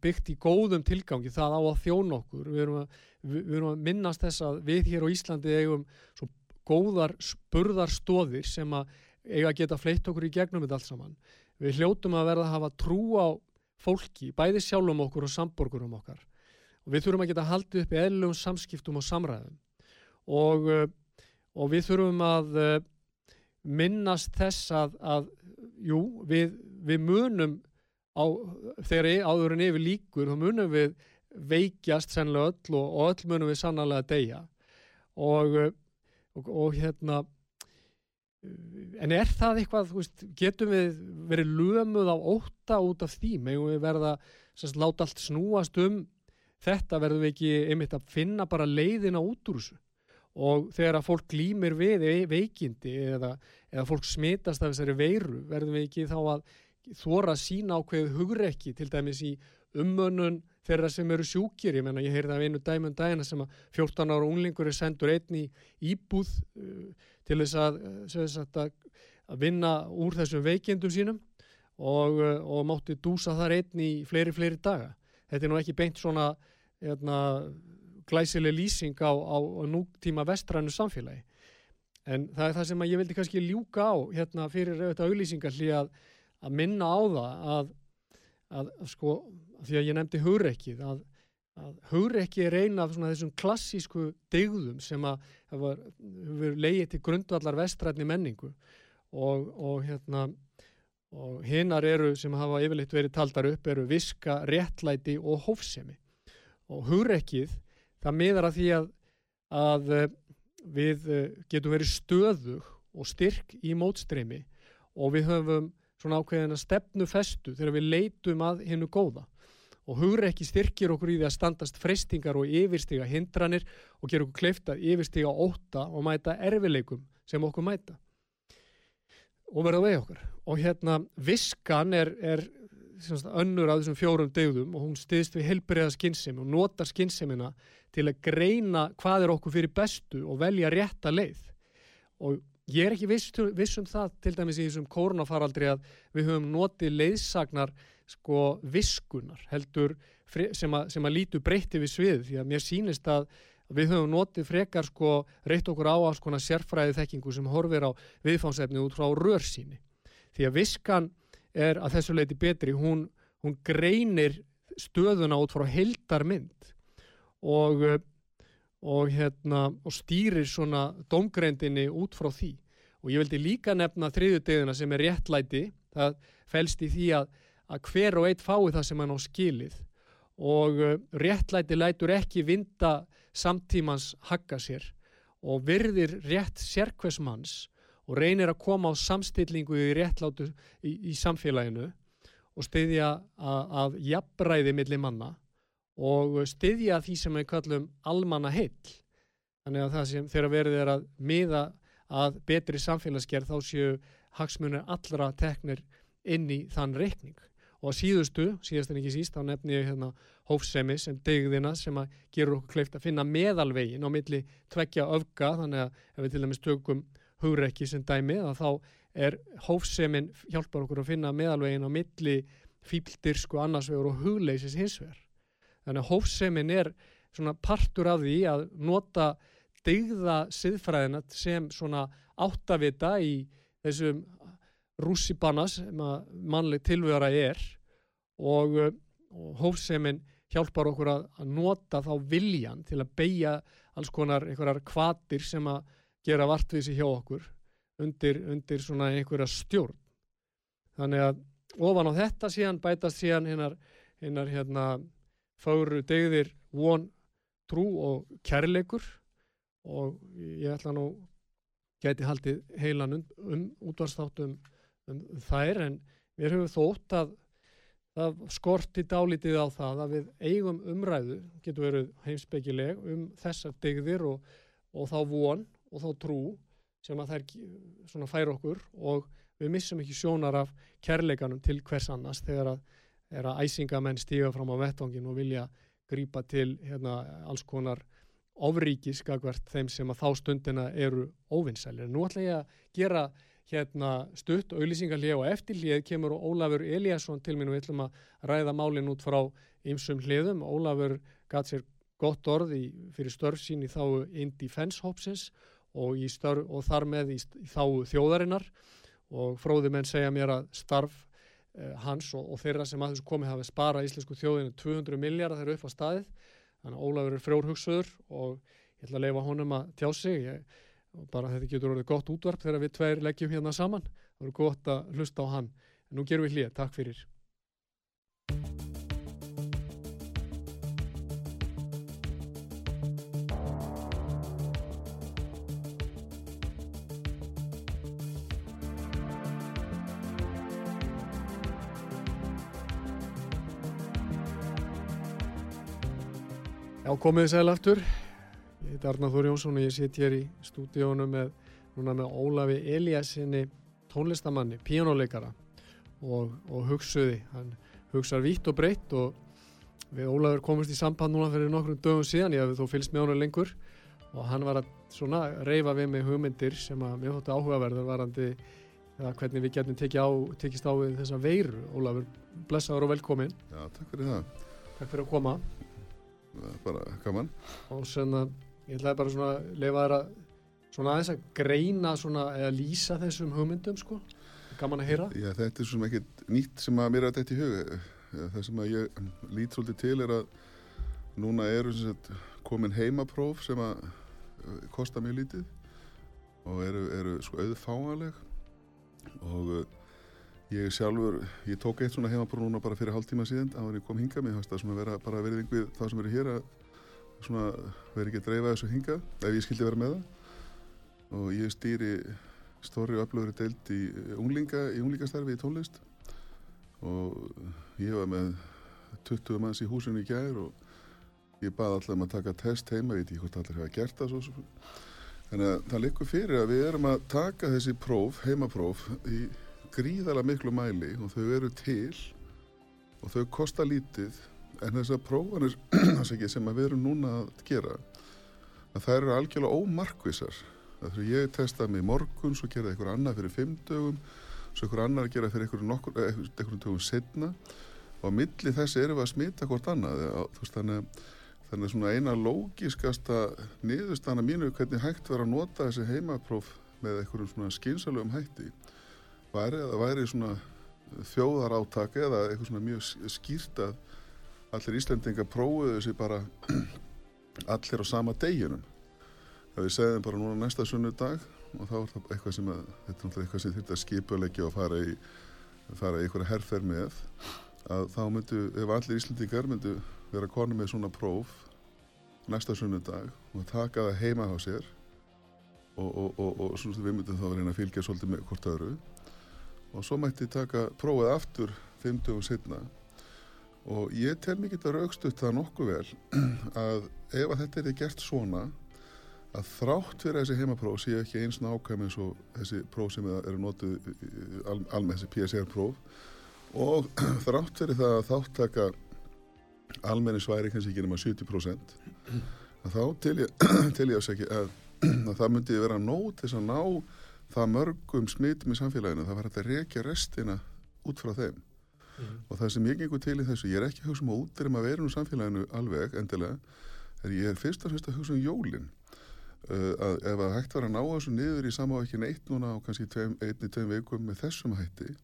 byggt í góðum tilgangi, það á að þjóna okkur. Við þurfum að, við þurfum að minnast þess að við hér á Íslandi eigum svo góðar spurðarstóðir sem að eiga að geta fleitt okkur í gegnum þetta allt saman. Við hljótum að verða að hafa trú á fólki, bæði sjálfum okkur og samborgurum okkar. Og við þurfum að geta haldið upp í eðlum samskiptum og samræðum. Og, eh, og við þurfum að eh, minnast þess að, að jú, við, við munum á, þegar áðurinn yfir líkur, þá munum við veikjast sennilega öll og, og öll munum við sannarlega að deyja eh, og, og hérna en er það eitthvað, veist, getum við verið lömuð á óta út af því? Meðum við verða, sérst, láta allt snúast um þetta? Verðum við ekki einmitt að finna bara leiðina út úr þessu? Og þegar að fólk glýmir við veikindi eða, eða fólk smitast af þessari veiru verðum við ekki þá að þóra sína ákveð hugrekki til dæmis í ummönnun þeirra sem eru sjúkir, ég menna ég heyrði af einu dæmum dægina sem að 14 ára unglingur er sendur einni íbúð uh, til þess að, uh, að, að vinna úr þessum veikindum sínum og, uh, og mátti dúsa þar einni í fleiri, fleiri daga. Þetta er nú ekki beint svona hérna, glæsileg lýsing á, á, nútíma vestrænu samfélagi. En það er það sem ég vildi kannski ljúka á hérna, fyrir auðvitað auðlýsingar hlý að, að minna á það að að sko, því að ég nefndi hugrekkið að, að hugrekki er eina af þessum klassísku degðum sem að hefur leiðið til grundvallar vestrætni menningu. Og, og hérna og hinnar eru sem hafa yfirleitt verið taldar upp eru viska, réttlæti og hófsemi. Og hugrekkið það miðar að því að, að eh, við eh, getum verið stöðug og styrk í mótstreymi og við höfum svona ákveðina stefnufestu þegar við leitum að hinnu góða og hugreikki styrkir okkur í því að standast freystingar og yfirstiga hindranir og gera okkur kleifta yfirstiga óta og mæta erfileikum sem okkur mæta. Og verða veið okkur og hérna viskan er, er önnur af þessum fjórum degðum og hún stiðst við helbriða skinnsemi og notar skinnsemina til að greina hvað er okkur fyrir bestu og velja rétta leið. Og Ég er ekki viss, viss um það til dæmis í þessum kórnafaraldri að við höfum notið leiðsagnar sko viskunar heldur sem að, sem að lítu breytti við svið því að mér sínist að við höfum notið frekar sko reytt okkur á alls konar sérfræði þekkingu sem horfir á viðfánsefni út frá rörsíni. Því að viskan er að þessu leiti betri, hún, hún greinir stöðuna út frá heldarmynd og og, hérna, og stýrir svona domgrendinni út frá því og ég vildi líka nefna þriðuteguna sem er réttlæti það fælst í því að, að hver og eitt fái það sem hann á skilið og uh, réttlæti lætur ekki vinda samtímans hakka sér og virðir rétt sérkvæsmanns og reynir að koma á samstillingu í réttlátu í, í samfélaginu og styðja að jafnræði millir manna og styðja því sem við kallum almanna heill. Þannig að það sem þeirra verið er að miða að betri samfélagsgerð þá séu hagsmunir allra teknir inn í þann reikning. Og að síðustu, síðast en ekki síst, þá nefn ég hérna hófsemi sem degðina sem að gerur okkur kleift að finna meðalvegin á milli tveggja öfga, þannig að ef við til dæmis tökum hugrekki sem dæmi, þá er hófsemin hjálpar okkur að finna meðalvegin á milli fíldir sko annarsvegur og hugleysis hinsvegar. Þannig að hófsemin er svona partur af því að nota degða siðfræðina sem svona áttavita í þessum rússibannas sem að mannleg tilvöra er og, og hófsemin hjálpar okkur að, að nota þá viljan til að beigja alls konar einhverjar kvatir sem að gera vartvísi hjá okkur undir, undir svona einhverja stjórn. Þannig að ofan á þetta síðan bætast síðan hinnar, hinnar hérna fáru degðir von, trú og kærleikur og ég ætla nú geti haldið heilan um, um útvarsþáttum um, þær en við höfum þótt að það skorti dálítið á það að við eigum umræðu, getur verið heimsbyggileg um þessar degðir og, og þá von og þá trú sem að þær færa okkur og við missum ekki sjónar af kærleikanum til hvers annars þegar að, að æsingamenn stíga fram á vettongin og vilja grýpa til hérna, alls konar ofríkis skakvært þeim sem að þá stundina eru óvinnsælir. Nú ætla ég að gera hérna stutt auðlýsingarlið og eftirlið kemur Ólafur Eliasson til mín og við ætlum að ræða málinn út frá ymsum hliðum. Ólafur gæt sér gott orð í, fyrir störf sín í þá Indi Fenshopsins og, störf, og þar með í, í þá þjóðarinnar. Og fróði menn segja mér að starf eh, hans og, og þeirra sem að þessu komi hafi spara íslensku þjóðinu 200 miljardar þeirra upp á staðið. Þannig að Ólafur er frjórhugsuður og ég ætla að leifa honum að tjá sig. Ég, bara þetta getur orðið gott útvarp þegar við tveir leggjum hérna saman. Það voru gott að hlusta á hann. En nú gerum við hlýja, takk fyrir. Já, komiði sæl aftur. Ég heit Arnar Þóri Jónsson og ég sitt hér í stúdíónu með, með Ólafi Eliassinni, tónlistamanni, píjónuleikara og, og hugsuði. Hann hugsaði vítt og breytt og við Ólafur komist í samband núna fyrir nokkrum dögum síðan. Ég hef þó fylgst með honum lengur og hann var að svona reyfa við með hugmyndir sem að mér þótti áhugaverður varandi eða hvernig við getum tekið á, tekist á við þessa veiru. Ólafur, blessaður og velkomin. Já, takk fyrir það. Takk fyrir að koma bara gaman og svona, ég ætlaði bara svona lefa þær að svona aðeins að greina svona, eða lýsa þessum hugmyndum sko, gaman að heyra. Já, þetta er svona ekkert nýtt sem að mér er þetta í huga það sem að ég lít svolítið til er að núna eru sagt, komin heimapróf sem að uh, kosta mjög lítið og eru, eru sko auðfáanleg. Og uh, Ég sjálfur, ég tók eitt svona heimapróf núna bara fyrir hálf tíma síðan að ég kom hinga, fannst það svona vera bara verið yngvið það sem eru hér að svona veri ekki að dreifa þessu hinga ef ég skildi vera með það. Og ég stýri stóri og öflöðri deilt í unglinga í unglingastarfi í tónlist. Og ég var með 20 manns í húsinu í gær og ég baði alltaf um að taka test heima, ég veit ekki hvort allir hefa gert það svo þannig að það likur fyrir að við erum að taka þessi próf, heimapróf í gríðala miklu mæli og þau eru til og þau kosta lítið en þessar prófanir sem við erum núna að gera að það eru algjörlega ómarkvísar þegar ég testaði mig morgun svo geraði einhver annar fyrir fimm dögum svo einhver annar að gera fyrir einhverjum eh, dögum setna og á milli þessi erum við að smita hvort annað veist, þannig, þannig svona eina lógiskasta niðurstana mínu hvernig hægt verður að nota þessi heimapróf með einhverjum svona skynsalögum hætti væri væri svona þjóðar átaka eða eitthvað svona mjög skýrt að allir Íslendinga prófuðu þessi bara allir á sama deginum. Það við segðum bara núna næsta sunnudag og þá er það eitthvað sem að þetta er eitthvað sem þetta skipulegja og fara í fara í einhverja herrferð með að þá myndu, ef allir Íslendingar myndu vera konu með svona próf næsta sunnudag og taka það heima á sér og, og, og, og svona við myndum þá að reyna að fylgja svolítið með hvort öðru. Og svo mætti taka prófið aftur 50 og setna og ég tel mikið að raukstuðt það nokkuð vel að ef að þetta er gert svona að þrátt fyrir þessi heimapróf sé ekki eins nákvæm eins og þessi próf sem eru nótuð al, almenn þessi PSR próf og þrátt fyrir það að þáttaka almenni sværi kannski ekki nema 70% að þá til ég, til ég að, að, að það myndi vera nót þess að ná það mörgum smitum í samfélaginu. Það var að rekja restina út frá þeim mm. og það sem ég gengur til í þessu ég er ekki hugsa um að útrýma verinu samfélaginu alveg endilega en ég er fyrst og fyrst að hugsa um jólin uh, að ef að hægt var að ná þessu niður í samávækkin eitt núna og kannski tveim, einni, tveim vikum með þessum hætti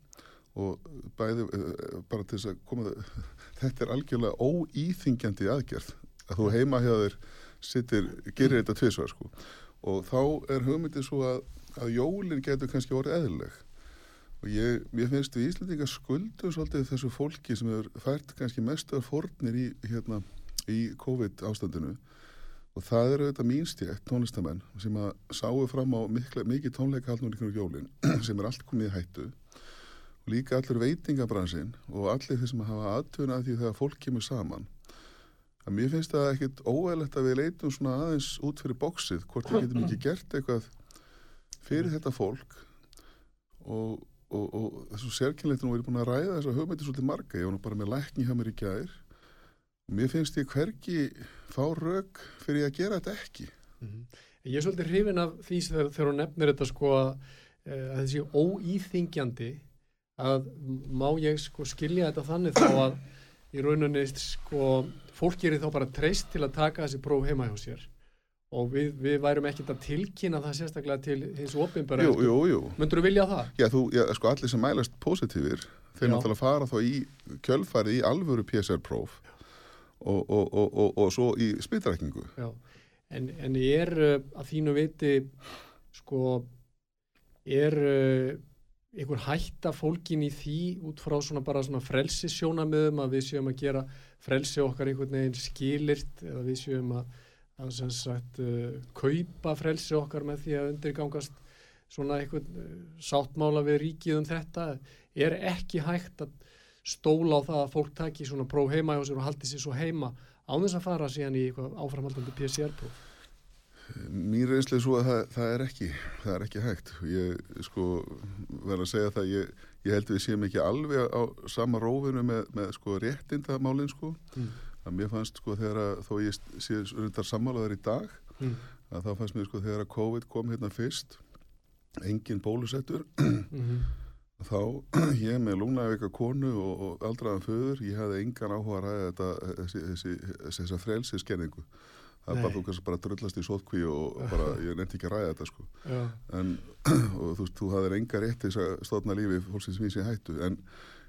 og bæði uh, bara til þess að koma þetta er algjörlega óýþingjandi aðgerð að þú heima hjá þér sittir, gerir þetta tviðsvar sko og þá er hugmyndið svo að að jólinn getur kannski orðið eðlileg og ég, ég finnst við Íslandingar skuldum svolítið þessu fólki sem er fært kannski mestar fornir í, hérna, í COVID ástandinu. Og það eru þetta mínstjætt tónlistamenn sem að sáu fram á mikla, mikið tónleika haldnur ykkur jólinn sem er allt komið í hættu. Og líka allur veitingabransinn og allir þeir sem hafa aðtöna að því þegar fólk kemur saman. Að mér finnst það ekkit óæðilegt að við leitum svona aðeins út fyrir bóksið hvort við getum ekki gert eitthvað fyrir þetta fólk. Og, og, og þessu sérkynleitunum var ég búin að ræða þess að hugmyndi svolítið marga, ég var nú bara með lækni hjá mér í gær. Og mér finnst ég hvergi fá rauk fyrir að gera þetta ekki. Mhm. Ég er svolítið hrifin af því þegar, þegar hún nefnir þetta sko að, eh, að þessi óýþingjandi að má ég sko skilja þetta þannig þá að í rauninni sko fólk gerir þá bara treyst til að taka þessi próf heima hjá sér og við, við værum ekkert að tilkynna það sérstaklega til hins opinbara Jú, jú, jú. Myndur þú vilja það? Já, þú, já, sko allir sem mælast positífir þeir náttúrulega fara þá í kjölfarið í alvöru PCR-próf og, og, og, og, og svo í smitrækningu Já, en, en er uh, að þínu viti sko er uh, einhver hætta fólkin í því út frá svona bara svona frelsissjónamöðum að við séum að gera frelsi okkar einhvern veginn skilirt eða við séum að, að sem sagt uh, kaupa frelsi okkar með því að undirgangast svona einhvern uh, sáttmála við ríkið um þetta er ekki hægt að stóla á það að fólk taki svona próf heima hjá sér og haldi sér svo heima án þess að fara síðan í eitthvað áframhaldandi PCR-próf. Mín reynslu er svo að það, það er ekki það er ekki hægt ég sko verð að segja það ég, ég held við séum ekki alveg á sama rófinu með, með sko réttindamálin sko Mm. Að mér fannst sko þegar að þó ég sé undar sammálaður í dag Mm. að þá fannst mér sko þegar að COVID kom hérna fyrst engin bólusettur Mm þá ég með lungnaveika konu og, og aldraðan föður, ég hafði engan áhuga að ræða þetta, þessi, þessi, þessa frelsiskenningu. Það bara þú kannski bara drullast í sótkví og bara, ég nefndi ekki að ræða þetta sko. Já, En, og þú veist, þú hafðir enga rétt þess að stofna lífi fólksins vísi í hættu, en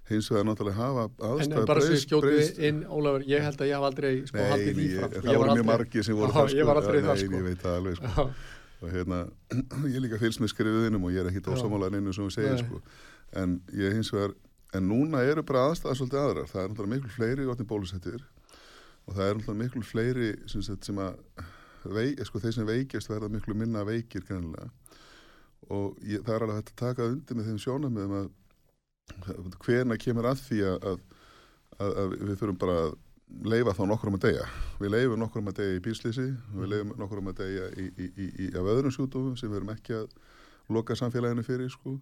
hins vegar náttúrulega hafa aðstæða en bara skjóti breyst- inn, Ólafur, ég held að ég haf aldrei sko Nei, haldið því fram. það voru mjög margir sem voru það sko. Ég var aldrei það sko. Ég veit það alveg sko. Og hérna, ég líka fylgst með skrifuðinum og ég er ekki Já. ósamálaðin einu sem við segja Nei. sko. en ég hins vegar en núna eru bara aðstæða svolítið aðrar það er náttúrulega miklu fleiri gotni bólusettir og það er náttúrulega miklu fleiri sem, sagt, sem að veik, sko, þeir sem veikjast verða miklu minna veikir kannilega og ég, það er alveg hægt að taka undir með þeim sjónamöðum að hvena kemur að því að, að, að, við þurfum bara að leifa þá nokkur um að deyja. Við leifum nokkur um að deyja í bílslýsi, við leifum nokkur um að deyja í, í, í, í af öðrum sjúdófum sem við erum ekki að loka samfélaginu fyrir, sko.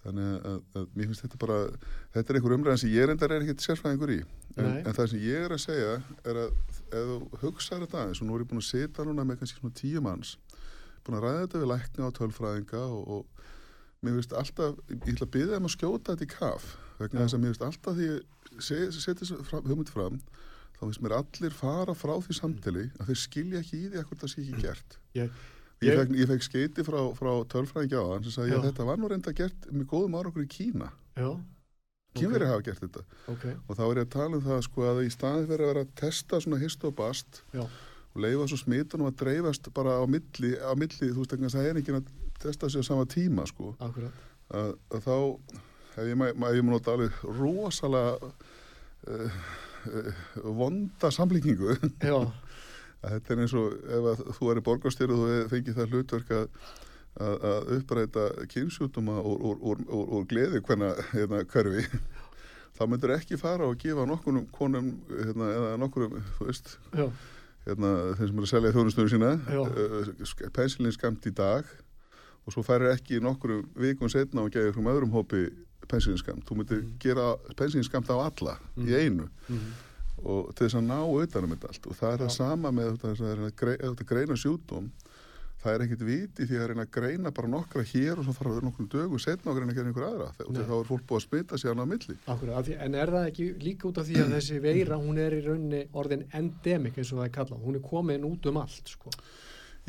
Þannig að, að, mér finnst þetta bara, þetta er einhver umræðan sem ég reyndar er ekkert sérfræðingur í. En, en það sem ég er að segja er að ef þú hugsaður þetta aðeins, og nú er ég búin að sita núna með kannski svona tíu manns, búin að ræða þetta við lækna og tölfræðinga og, og mér finnst alltaf, ég ætla að byggja þeim að skjóta þetta í kaf, vegna þess að mér finnst alltaf því ég se- setja þessu fram- hugmynd fram, þá finnst mér allir fara frá því samtali að þeir skilja ekki í því að hvort það sé ekki gert. ég, Ég, Ég- fekk, ég fekk skeiti frá, frá tölfræðingi á hann sem sagði að þetta var nú reynda gert með góðum árangur í Kína. já, Kínverið hafa gert þetta. ok, Og þá er ég að tala um það sko að í staði fyrir að vera að testa svona histobast já, og leifa svo smitunum að dreifast bara á milli, á milli þú veist ekki að það er ekki að testa á sama tíma sko. akkurat, Að, að þá hef ég, ma- ef ég mun nota alveg rosalega uh, uh, vonda samlíkingu. Já, að þetta er eins og ef að þú er í borgarstyrðu og þú fengið það hlutverk að, að, uppræta kynsjútuma úr gleði hverna hérna, hverfi þá myndur ekki fara og gefa nokkunum konum hérna, eða nokkurum þú veist, já, hérna, þeim sem eru að selja þjónustunum sína uh, pensilin skamt í dag og svo færir ekki nokkurum vikum setna og gefa frá öðrum hópi pensilin skamt þú myndir Mhm. gera pensilin skamt á alla í einu. Mhm, og til þess að ná utanum þetta allt. Og það er það Já. sama með þetta, að að grei- þetta greina sjúdóm það er ekkit viti því að reyna að greina bara nokkra hér og svo fara nokkrum dögum setna og reyna að gera einhver aðra og þá er fólk búið að smita hann á milli. Akkurat, en er það ekki líka út af því að þessi veira, hún er í rauninni orðin endemic eins og það er kallað, hún er komin út um allt, sko,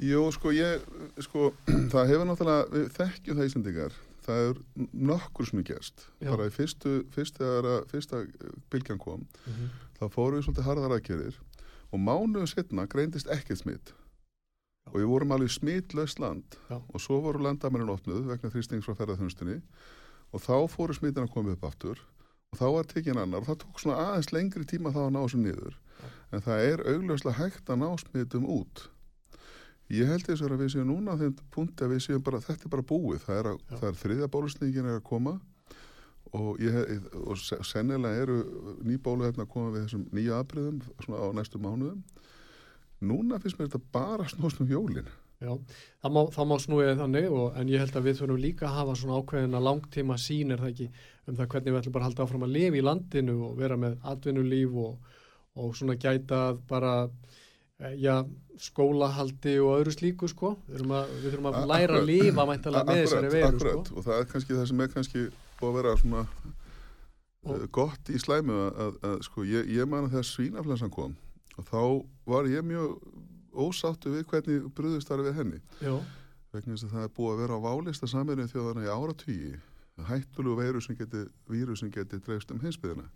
Jú, sko, ég, sko, það hefur náttúrulega, við þekkjum það Íslandingar, það er nokkur sem er gerst, Já. bara í fyrstu, fyrst þegar að fyrsta bylgjan kom, mhm, þá fórum við svolítið harðar aðgerðir og mánuðu setna greindist ekkert smitt og við vorum alveg smitlaust land. Já. og svo voru landamærin opnuð vegna þrýstings frá ferðarþjónustunni og þá fóru smittin að koma upp aftur. Og þá var tekinn annar. Og það tók svona aðeins lengri tíma þá að ná þessu niður. En það er augljóslega hægt að ná smittum út ég held þess að við séum núna á þeim punkti að við séum bara, þetta er bara búið. Það er, að, það er þriðja bólusningin er að koma og, ég, og se- sennilega eru ný bóluhefna að koma við þessum nýju afbreyðum svona á næstu mánuðum. Núna finnst mér þetta bara snúst um jólin. Já, það má, má snúið þannig og, en ég held að við þurfum líka að hafa svona ákveðina langtíma sín er það ekki um það hvernig við ætlum bara að halda áfram að lifa í landinu og vera með atvinnulíf og, og svona gæta bara já, skólahaldi og öðru slíku sko. Við þurfum að, við þurfum að læra að lifa mæntalega með þessari veru akkurat. sko og það er kannski það sem er kannski búið að vera svona Og- uh, gott í slæmu að, að, að sko ég, ég man að þegar svínaflensan kom og þá var ég mjög ósáttu við hvernig brúðust þar við henni. Já, vegna þess að það er búið að vera á válista saminu þjóðana í áratvíi hættulegu veiru sem geti, víru sem geti dreifst um hinsbyðina.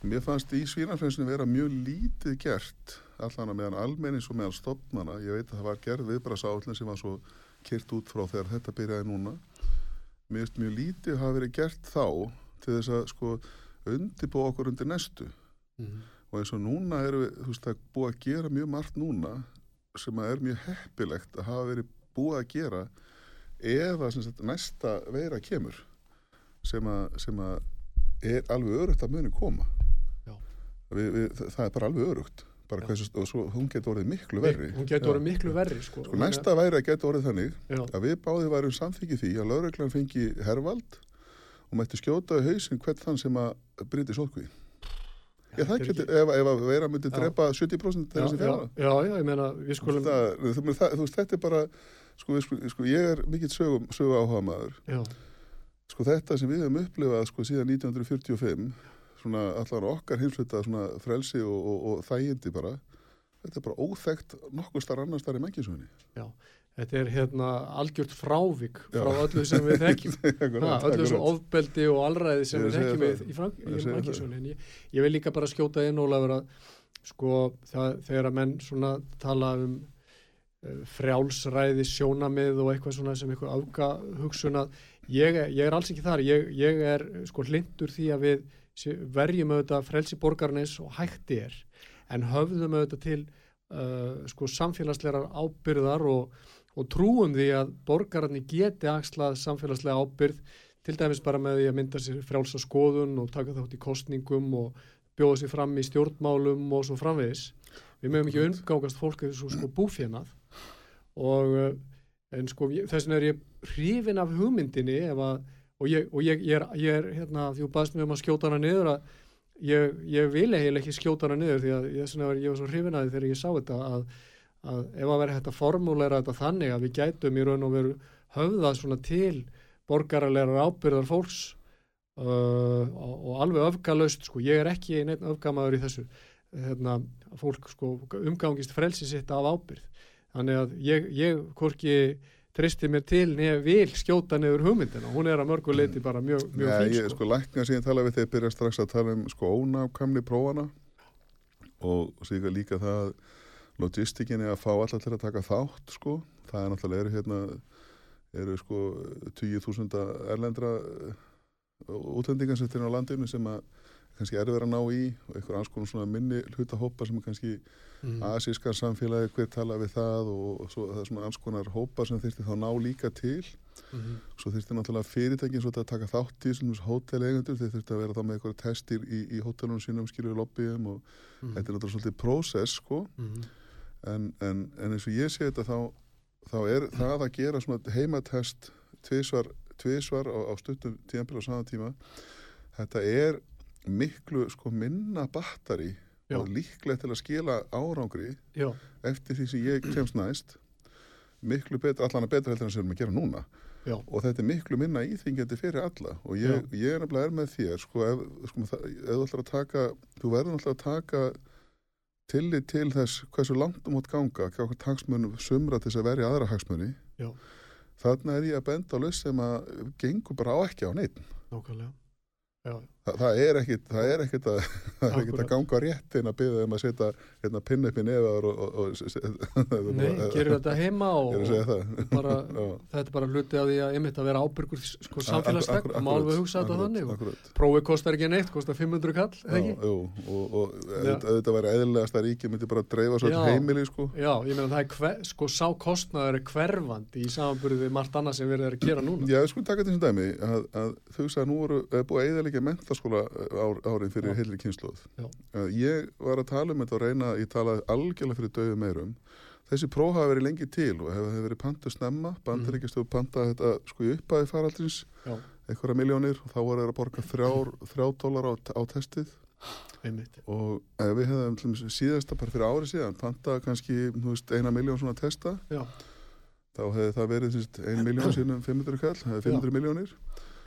Mér fannst í svínaflensinu vera mjög lítið gert allan að meðan almennins og meðan stopnana, ég veit að það var gerð viðbrasállin sem var svo kyrt út frá þegar þetta byrjaði núna. Mér finnst mjög lítið hafa verið gert þá til þess að sko undibú okkur undir næstu mm. og eins og núna erum við, þú veist, það er búið að gera mjög margt núna sem að er mjög heppilegt að hafa verið búið að gera ef að sagt, næsta veira kemur sem að, sem að er alveg örugt að muni koma. Við, við, það er bara alveg örugt. Bara Já. hversu, og svo hún getur orðið miklu verri. Hún getur orðið Já. miklu verri sko, sko, næsta væri að getur orðið þannig Já, að við báðið værum samþykið því að lauruglan fengi hervald og mætti skjóta í hausinn hvert þann sem að bryti sótkví ég það er geti, ef, ef að vera myndi Já. drepa 70% já, þeirra sem já, fjara já, já, ég meina við skulum það, þú, veist, þetta er bara sko, við, sko, ég er mikill sögu, sögu áhuga maður já, sko þetta sem við hefum upplifað sko síðan 1945 svona allan okkar heimsluta svona frelsi og, og, og þægindi bara þetta er bara óþekkt nokkuð starf annars starf í menginsögunni þetta er hérna algjört frávik frá Já. öllu sem við þekkjum. Ha, öllu þessu ofbeldi og allræði sem Ég við þekkjum við í, í en ég, ég vil líka bara skjóta inn Ólafur að sko það, þegar að menn svona tala um uh, frjálsræði sjónamið og eitthvað svona sem eitthvað afga hugsun að ég, ég er alls ekki þar. Ég, ég er sko hlindur því að við verjum auðvitað frelsi borgarnis og hætti er en höfðum auðvitað til uh, sko samfélagslegar ábyrðar og, og trúum því að borgararnir geti axlað samfélagslega ábyrð til dæmis bara með því að mynda sér frjálsa skoðun og taka þátt í kostningum og bjóða sér fram í stjórnmálum og svo framvegis. Við mögum ekki umgángast fólk eða svo sko búfjönað og uh, en sko þess vegna er ég hrifin af hugmyndinni ef að og ég, og ég, ég er, ég er hérna því þú baðst mig um að skjóta hana niður að ég, ég vil eiginlega ekki skjóta hana niður því að ég, var- var svo hrifin að því þegar ég sá þetta að, að ef að vera hægt að formúlera þetta þannig að við gætum í raun og veru höfðað svona til borgaralegar ábyrðar fólks uh, og, og alveg öfgalaust sko, ég er ekki neitt öfgamaður í þessu. Hérna, fólk sko umgangist frelsi sitt af ábyrð þannig að ég, ég hvorki tristi mér til nefn vil skjóta niður hugmyndina, hún er að mörgu leiti bara mjög, mjög fín ég, sko. sko lækna síðan tala við þegar byrja strax að tala um sko ónákamni prófana. Og síðan líka það logistikinni að fá allar til að taka þátt sko, það er náttúrulega eru hérna eru sko 20.000 erlendra þetta er á landinu sem að kannski erfið að ná í og einhver alls konar svona minni hlutahópa sem er kannski mm. asískar samfélagi hver tala við það og svo það er svona alls konar hópa sem þyrfti þá ná líka til mm. svo þurfti náttúrulega fyrirtækin svo að taka þátt í svona hóteleigendur, þeir þurfti að vera þá með eitthvað testir í, í hótelunum sínum skilju lobbyum og Mm. þetta er náttúrulega svolítið prósess sko Mm. en, en, en eins og ég sé þetta þá, þá er það að gera svona heimatest tvisvar á, á stuttum tíðanbíl á saman tíma þetta er miklu sko minna batteri Já. og líklegt til að skila árangri Já, eftir því sem ég kemst næst miklu betra, allan að betra heldur en sem við erum að gera núna. Já, og þetta er miklu minna íþingjandi fyrir alla. Og ég, ég er nefnilega er með þér sko, ef, sko, ef þú ætlar að taka þú verður náttúrulega að taka tillit til þess hversu langt um átt ganga, hvað hagsmunum sumra til þess að verja aðra hagsmuni. Já. þarna er ég að benda á list sem að gengur bara á ekki á neitt nákvæmlega. Já, Þa, það er ekkit það er ekkit að, það er ekkit að ganga rétt inn að byggja um að setja hérna, pinna upp í nefaður og, og, og, nei, gerum þetta heima og, að bara, þetta er bara hluti af því að einmitt að vera ábyrgur sko, það má alveg hugsa þetta þannig prófið kostar ekki neitt, kostar 500 kall, eða Já, ekki? jú, og, auðvitað væri eðlilegast að ríki myndi bara dreifa svo heimili sko. Já, ég meina það er hver, sko sá kostnaður er hverfandi í samanburði við margt annað sem við erum að gera núna. Já, sko taka þetta sem dæmi að, að mentaskóla ár, árið fyrir heilri kynnslóð. Já. Ég var að tala um þetta og reyna, ég talaði algjörlega fyrir döðu meirum. þessi próf hafa verið lengi til og hefur hef verið pantu snemma, bandaríkjastu mm. panta þetta sko í uppaði faraldrins Já. einhverja miljónir og þá voru þeir að borga þrjár, þrjá dólar á, á testið einmitt. og ef við hefðum síðasta bara fyrir ári síðan panta kannski veist, eina miljón svona testa Já, þá hefði það verið ein miljón sínum 500 kall, það hefði 500 miljónir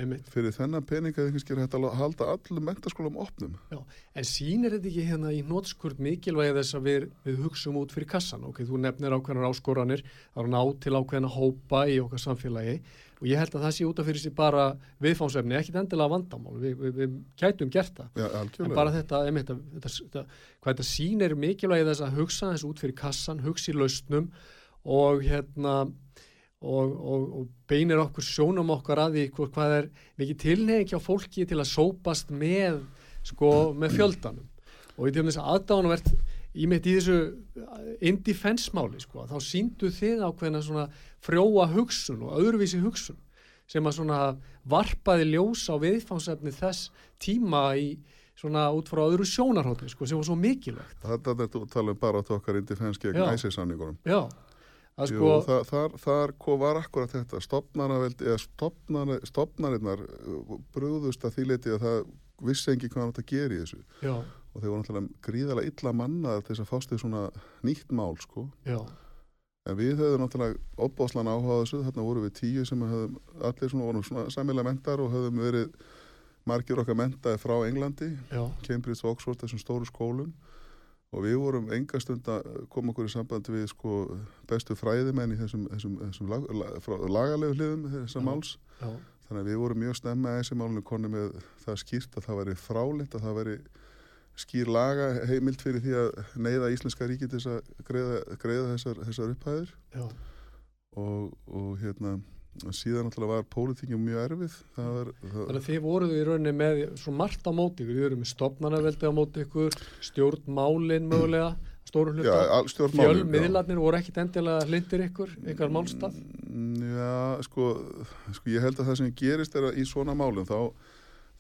einmitt. fyrir þennan pening hefði kannski hægt að halda allum mentaskólum opnum. Já, en sýnir þetta ekki hérna í nótskurt mikilvægi þess að við, við hugsum út fyrir kassan, ok, þú nefnir ákveðnar áskoranir, það er að ná til ákveðna hópa í okkar samfélagi og ég held að það sé út af fyrir sig bara viðfánsefni, ekkit endilega vandamál, við, við, við gætum gert það, Já, en bara þetta, einmitt, þetta, þetta, hvað þetta sýnir mikilvægi þess að hugsa þess út fyrir kassan, hugsa í lausnum og hérna og, og, og beinir okkur sjónum okkar að því hvað, hvað er mikið tilnefing hjá fólki til að sópast með sko með fjöldanum. Og í þess aðdánuvert í mitt í þessu indifensmáli sko þá síndu þið ákveðina svona frjóa hugsun og öðruvísi hugsun sem að svona varpaði ljós á viðfánsefni þess tíma í svona út frá öðru sjónarhóttni sko sem var svo mikilvægt. Þetta er þú tala um bara átt okkar indifens gegn Já. æsirsamningunum já, að Jú, sko þar, þar, þar var akkurat þetta. Stopnarinnar uh, brúðust að því leiti að það vissi engi hvað hann átt að gera í þessu. Já, og þeir voru náttúrulega gríðalega illa mannaðar til þess að fást því svona nýtt mál sko. Já, en við höfum náttúrulega opbáslan áhuga á þessu. Þarna voru við tíu sem höfum allir svona vorum svona samilega mentar og höfum verið margir okkar mentaði frá Englandi já, Cambridge og Oxford, þessum stóru skólum og við vorum enga stund að koma okkur í sambandi við sko bestu fræðimenn í þessum, þessum, þessum lag, lag, lagalegu hliðum þessar máls. já, þannig að við vorum mjög snemma að þessi málunum konni með það skýrt að það væri fráleitt að það væri skýr laga heimild fyrir því að neyða íslenska ríki til að greiða, greiða þessar, þessar upphæðir. Já, og, og hérna síðan náttúrulega var pólitíkjum mjög erfið. Það var, það, Þannig að þið voruð í rauninni með svo margt á móti ykkur, þið eru með stopnarnaveldi á móti ykkur, stjórnmálin mögulega, stóru hluta, fjölmiðlarnir voru ekkit endilega hlindir ykkur, ykkar. Mm, Já, sko, sko ég held að það sem gerist er að í svona málum þá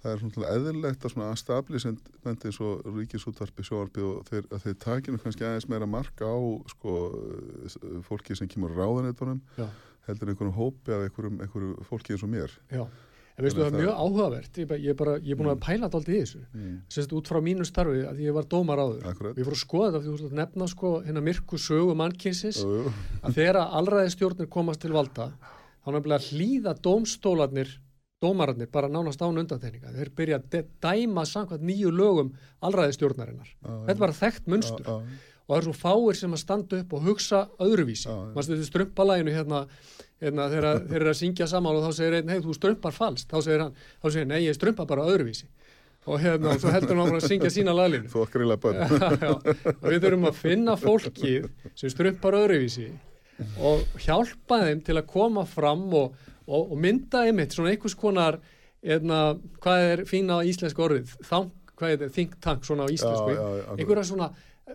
það er svona eðlilegt að svona establishment eins og ríkisútvarpi sjóarpi og þeir, að þeir takinu kannski aðeins meira marka á sko fólki sem kemur ráðanetunum Já, heldur en einhverjum hópi af einhverjum, einhverjum fólki eins og mér já. En veistu það er Þannig að mjög áhugavert, ég, ég, bara, ég er búin að pæla þetta aldrei í þessu, mm. semst út frá mínu starfi að ég var dómar áður. Akkurat Við fórum að skoða þetta, þú veist að nefna sko hérna myrku sögu jú. að þegar allræðistjórnir komast til valda, þá nefnilega hlýða dómstólarnir, dómararnir, bara nánast án undantekninga. Þeir byrja að dæma samkvæmt nýju lögum allræðistjórnarinnar. Já, Þetta er bara þekkt munstur. já, já. Og það er svo fáir sem að standa upp og hugsa öðruvísi. Já. Manstu þetta strumpalæginu hérna, hérna þegar þeir eru að syngja saman og þá segir einn, hei þú strumpar falskt, þá segir hann, þá segir nei ég strumpa bara öðruvísi. Og hérna, og svo heldur hann að syngja sína laglinu. Þú okkar ílega bönn og við þurfum að finna fólkið sem strumpar öðruvísi og hjálpa þeim til að koma fram og, og, og mynda einmitt svona einhvers konar eðna, hvað er fína íslensk orðið Þank, hvað er think tank svona á íslensku einhverja svona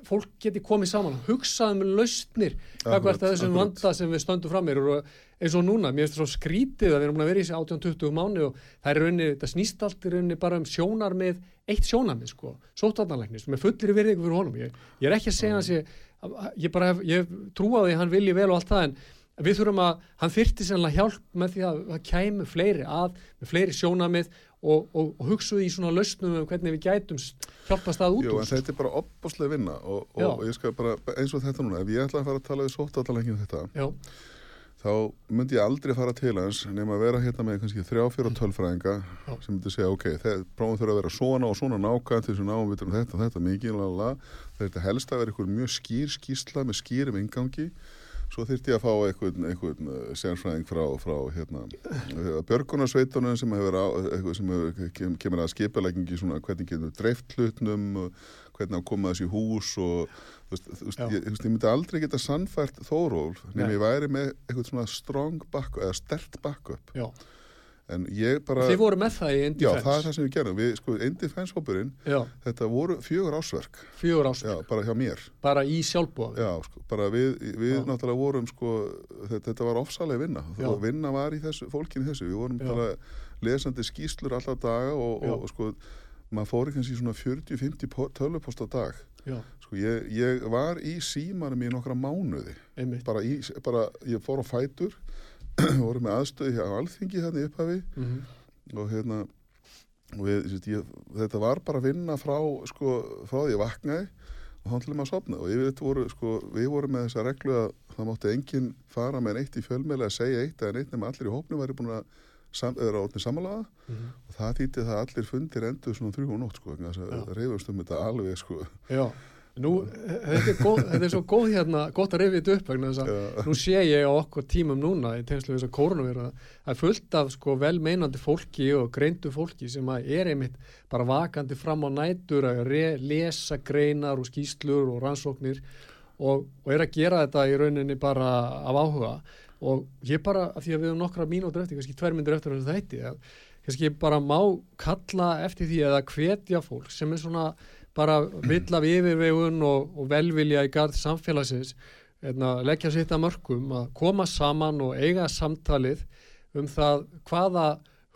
fólk geti komið saman hugsaði með lausnir Akkurat, hvað er þessum vanda sem við stöndum fram með og eins og núna, mér finnst það svo skrítið að við erum að vera í þessi 18-20 mánu og það er rauninni, þetta snýst allt í rauninni bara um sjónar með, eitt sjónar með sko, sótarnalæknis, með fullir virðingu fyrir honum. Ég, ég er ekki að segja hans ég, ég bara hef, ég trú á því að hann vilji vel og allt það en við þurfum að, hann þyrti sannlega hjálp með því að það kæmu fleiri að, með fleiri sjónamið og, og, og hugsuði í svona lausnum um hvernig við gætum hjálpast að út Jú, en þetta er bara opbáslega vinna og, og ég skal bara, eins og þetta núna ef ég ætla að fara að tala við sóttatalengið um þetta Já, þá myndi ég aldrei fara til hans nema að vera hérna með kannski þrjá, fjóra tölfræðinga Já. sem myndi segja, ok, þeir, prófum þurfa að vera svona og svona nákvæmt til þess að náum við um þetta, þetta mikið, lala, þetta helst að vera einhver mjög skýr skýrsla með skýrum ingangi svo þyrfti ég að fá einhvern, einhvern uh, sérfræðing frá, frá hérna, björgunarsveitunum sem hefur, á, sem hefur kem, kemur að skipaleggingi svona hvernig getur dreift hlutnum og hvernig að koma þessi hús og þú veist, þú veist, ég, veist, ég myndi aldrei geta sannfært Þórólf Nei. nema ég væri með eitthvað svona strong backup eða stert backup já. En ég bara Þið voru með það í já, Indifens það er það sem við gerum við, sko, Indifens hópurinn, Já, þetta voru fjögur ásverk fjögur ás já, bara hjá mér. Bara í sjálfbúða já, sko, bara við, við Já. náttúrulega vorum sko, þetta, þetta var ofsalega vinna. Já. og vinna var í þessu, fólkinu þessu. Við vorum Já. bara lesandi skýslur alla daga og, Já. og, og sko maður fór kannski svona 40-50 tölupost á dag. Já, Sko, ég, ég var í símanum í nokkra mánuði. Bara, í, bara ég fór á fætur, voru með aðstöði hjá Alþingi hérna í upphafi. Mm og hérna og við, sérst, ég, þetta var bara að vinna frá, sko, frá því ég vaknaði og hann til maður að sopna og yfir þetta voru, sko, við vorum með þessa reglu að það mátti enginn fara með neitt í fjölmeili að segja eitt eða neitt nema allir í hópnum væri búin að sam, eða átni samanlaga -hmm. og það þýtti það að allir fundir endur svona þrjú og nótt, sko, vegna þess Já. að reyfumst um þetta alveg, sko. Já, nú, þetta er, góð, þetta er svo góð hérna, gott að rifja þetta upp vegna þess að nú sé ég á okkur tímum núna í tegnslu þess að það er fullt af sko velmeinandi fólki og greindu fólki sem að er einmitt bara vakandi fram á nætur að re, lesa greinar og skýslur og rannsóknir og, og er að gera þetta í rauninni bara af áhuga. Og ég bara, af því að við höfum nokkra mínútur eftir, kannski tvær myndir eftir þætti að kannski bara má kalla eftir því eða hvetja fólk sem er svona bara vill af yfirvegun og, og velvilja í gard samfélagsins hérna, leggja sitt að mörgum að koma saman og eiga samtalið um það hvaða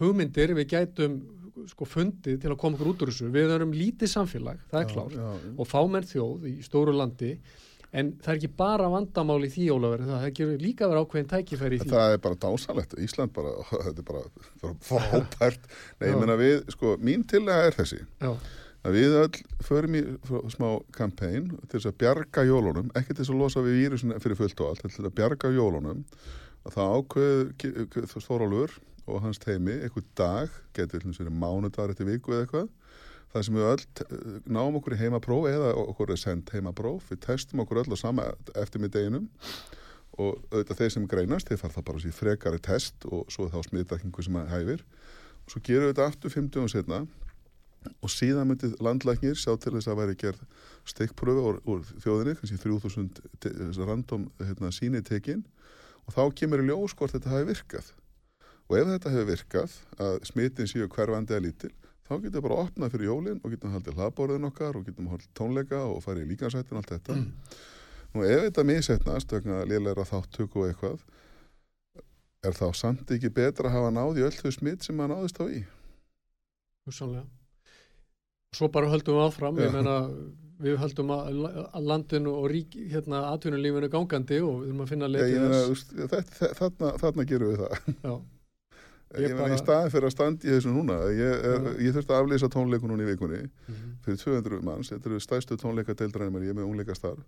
hugmyndir við gætum sko fundið til að koma okkur út úr þessu við erum lítið samfélag, það er já, já. og fámenn þjóð í stóru landi en það er ekki bara vandamál í því Ólafur, það er líka verið ákveðin tækifæri í því Það er bara dásalegt, Ísland bara, þetta er bara, frábært. Nei, Já. ég meina við, sko, mín tillega er þessi, Já, að við öll förum í smá kampæn til þess að bjarga jólunum, ekki til þess að losa við vírusin fyrir fullt og allt, til þess að bjarga jólunum, að það ákveður Þórólfur og hans teimi eitthvað dag, getur að vera mánudagur eftir viku eða eitthvað, það sem við öll náum okkur í heimapróf eða okkur er sendt heimapróf, við testum okkur öll á sama eftir með deginum og auðvitað þeir sem greinast, þeir fara það bara sér frekari test og svo þá smiðdækningu sem að hæfir. Og svo gerum við þetta aftur 50 og setna og síðan myndi landlæknir sjá til þess að væri gerð stikkpröfu úr, úr þjóðinni, kannski 3000 te- þessar random hérna, síni tekin. Og þá kemur í ljós hvort þetta hafi virkað. Og ef þetta hefur virkað að smitin séu hverfandi að lítil þá getum við bara að opna fyrir jólin og getum haldið hlaðborðin okkar og getum haldið tónleika og farið í líkansættin og allt þetta. Nú ef þetta misetnast vegna lélæra þáttöku og eitthvað er þá samt ekki betra að hafa náð í öll þau smitt sem maður náðist á í? Hugsanlega. og svo bara höldum við áfram meina við höldum að, landinu og rík, hérna atvinnulífinu gangandi og við þurfum að finna veist, þarna, gerum við það. Já, Ég ég meina bara- í staðin fyrir að standa í þessu núna ég, er, ég þurfti að aflýsa tónleiku núna í vikunni Mhm. fyrir 200 manns, þetta eru stæstu tónleika deildrarinn ég er með ungleikastarf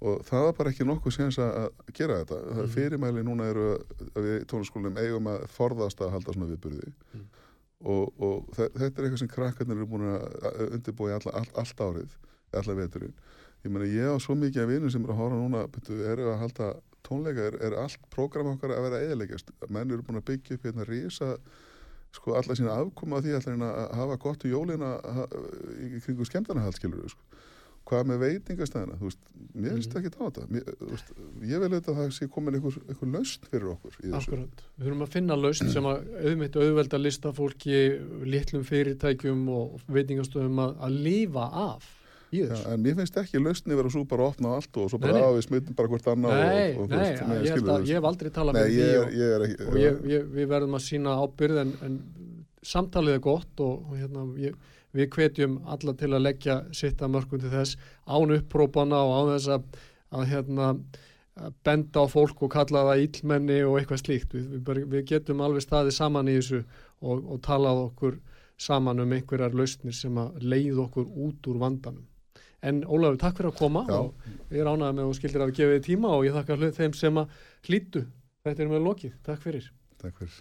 og það var bara ekki nokkuð séns að gera þetta. Mhm. fyrirmæli núna eru að við tónskólanum eigum að forðast að halda svona viðburði. Mhm. Og, og þe- þetta er eitthvað sem krakkarnir eru búin að undirbúi alla, all, allt árið alla veturinn ég meina ég á svo mikið af vinum sem eru að horfa núna byrju, eru að halda tónleika er, er allt prógram okkar að vera eðileggjast menn eru búin að byggja upp hérna rísa sko alla sína afkoma af því hérna að hafa gott í jólina í kringu skemmtarnahald skilur sko. Hvað með veitingastæðina? Þú veist, mér finnst Mhm. ekki á þetta. Mér, veist, ég vil auðvitað að það sé komin einhver, einhver lausn fyrir okkur akkurat. Við þurfum að finna lausn sem að auðvitað auðvelda listafólki, litlum fyrirtækjum og veitingastöðum að, að lifa af Já, en mér finnst ekki lausni vera svo bara að opna allt og svo bara Nei, nei. að við smittum bara hvort annað Nei, og, og, nei, veist, ég, held að, ég hef aldrei talað Nei, fyrir ég því er, og, ég er ekki og ég, ég, við verðum að sína ábyrð en, en samtalið er gott og, og hérna, ég, við hvetjum alla til að leggja sitt að mörgum til þess án upprópana og án þess að, að hérna benda á fólk og kalla það illmenni og eitthvað slíkt. Við, við, við getum alveg staðið saman í þessu og, og talað okkur saman um einhverjar lausnir sem að leið okkur út úr vandanum. En Ólafur, takk fyrir að koma Já. og ég er ánægð með að þú skildir að gefa þið tíma og ég þakka hlut þeim sem að hlýttu. Þetta er með lokið. Takk fyrir. Takk fyrir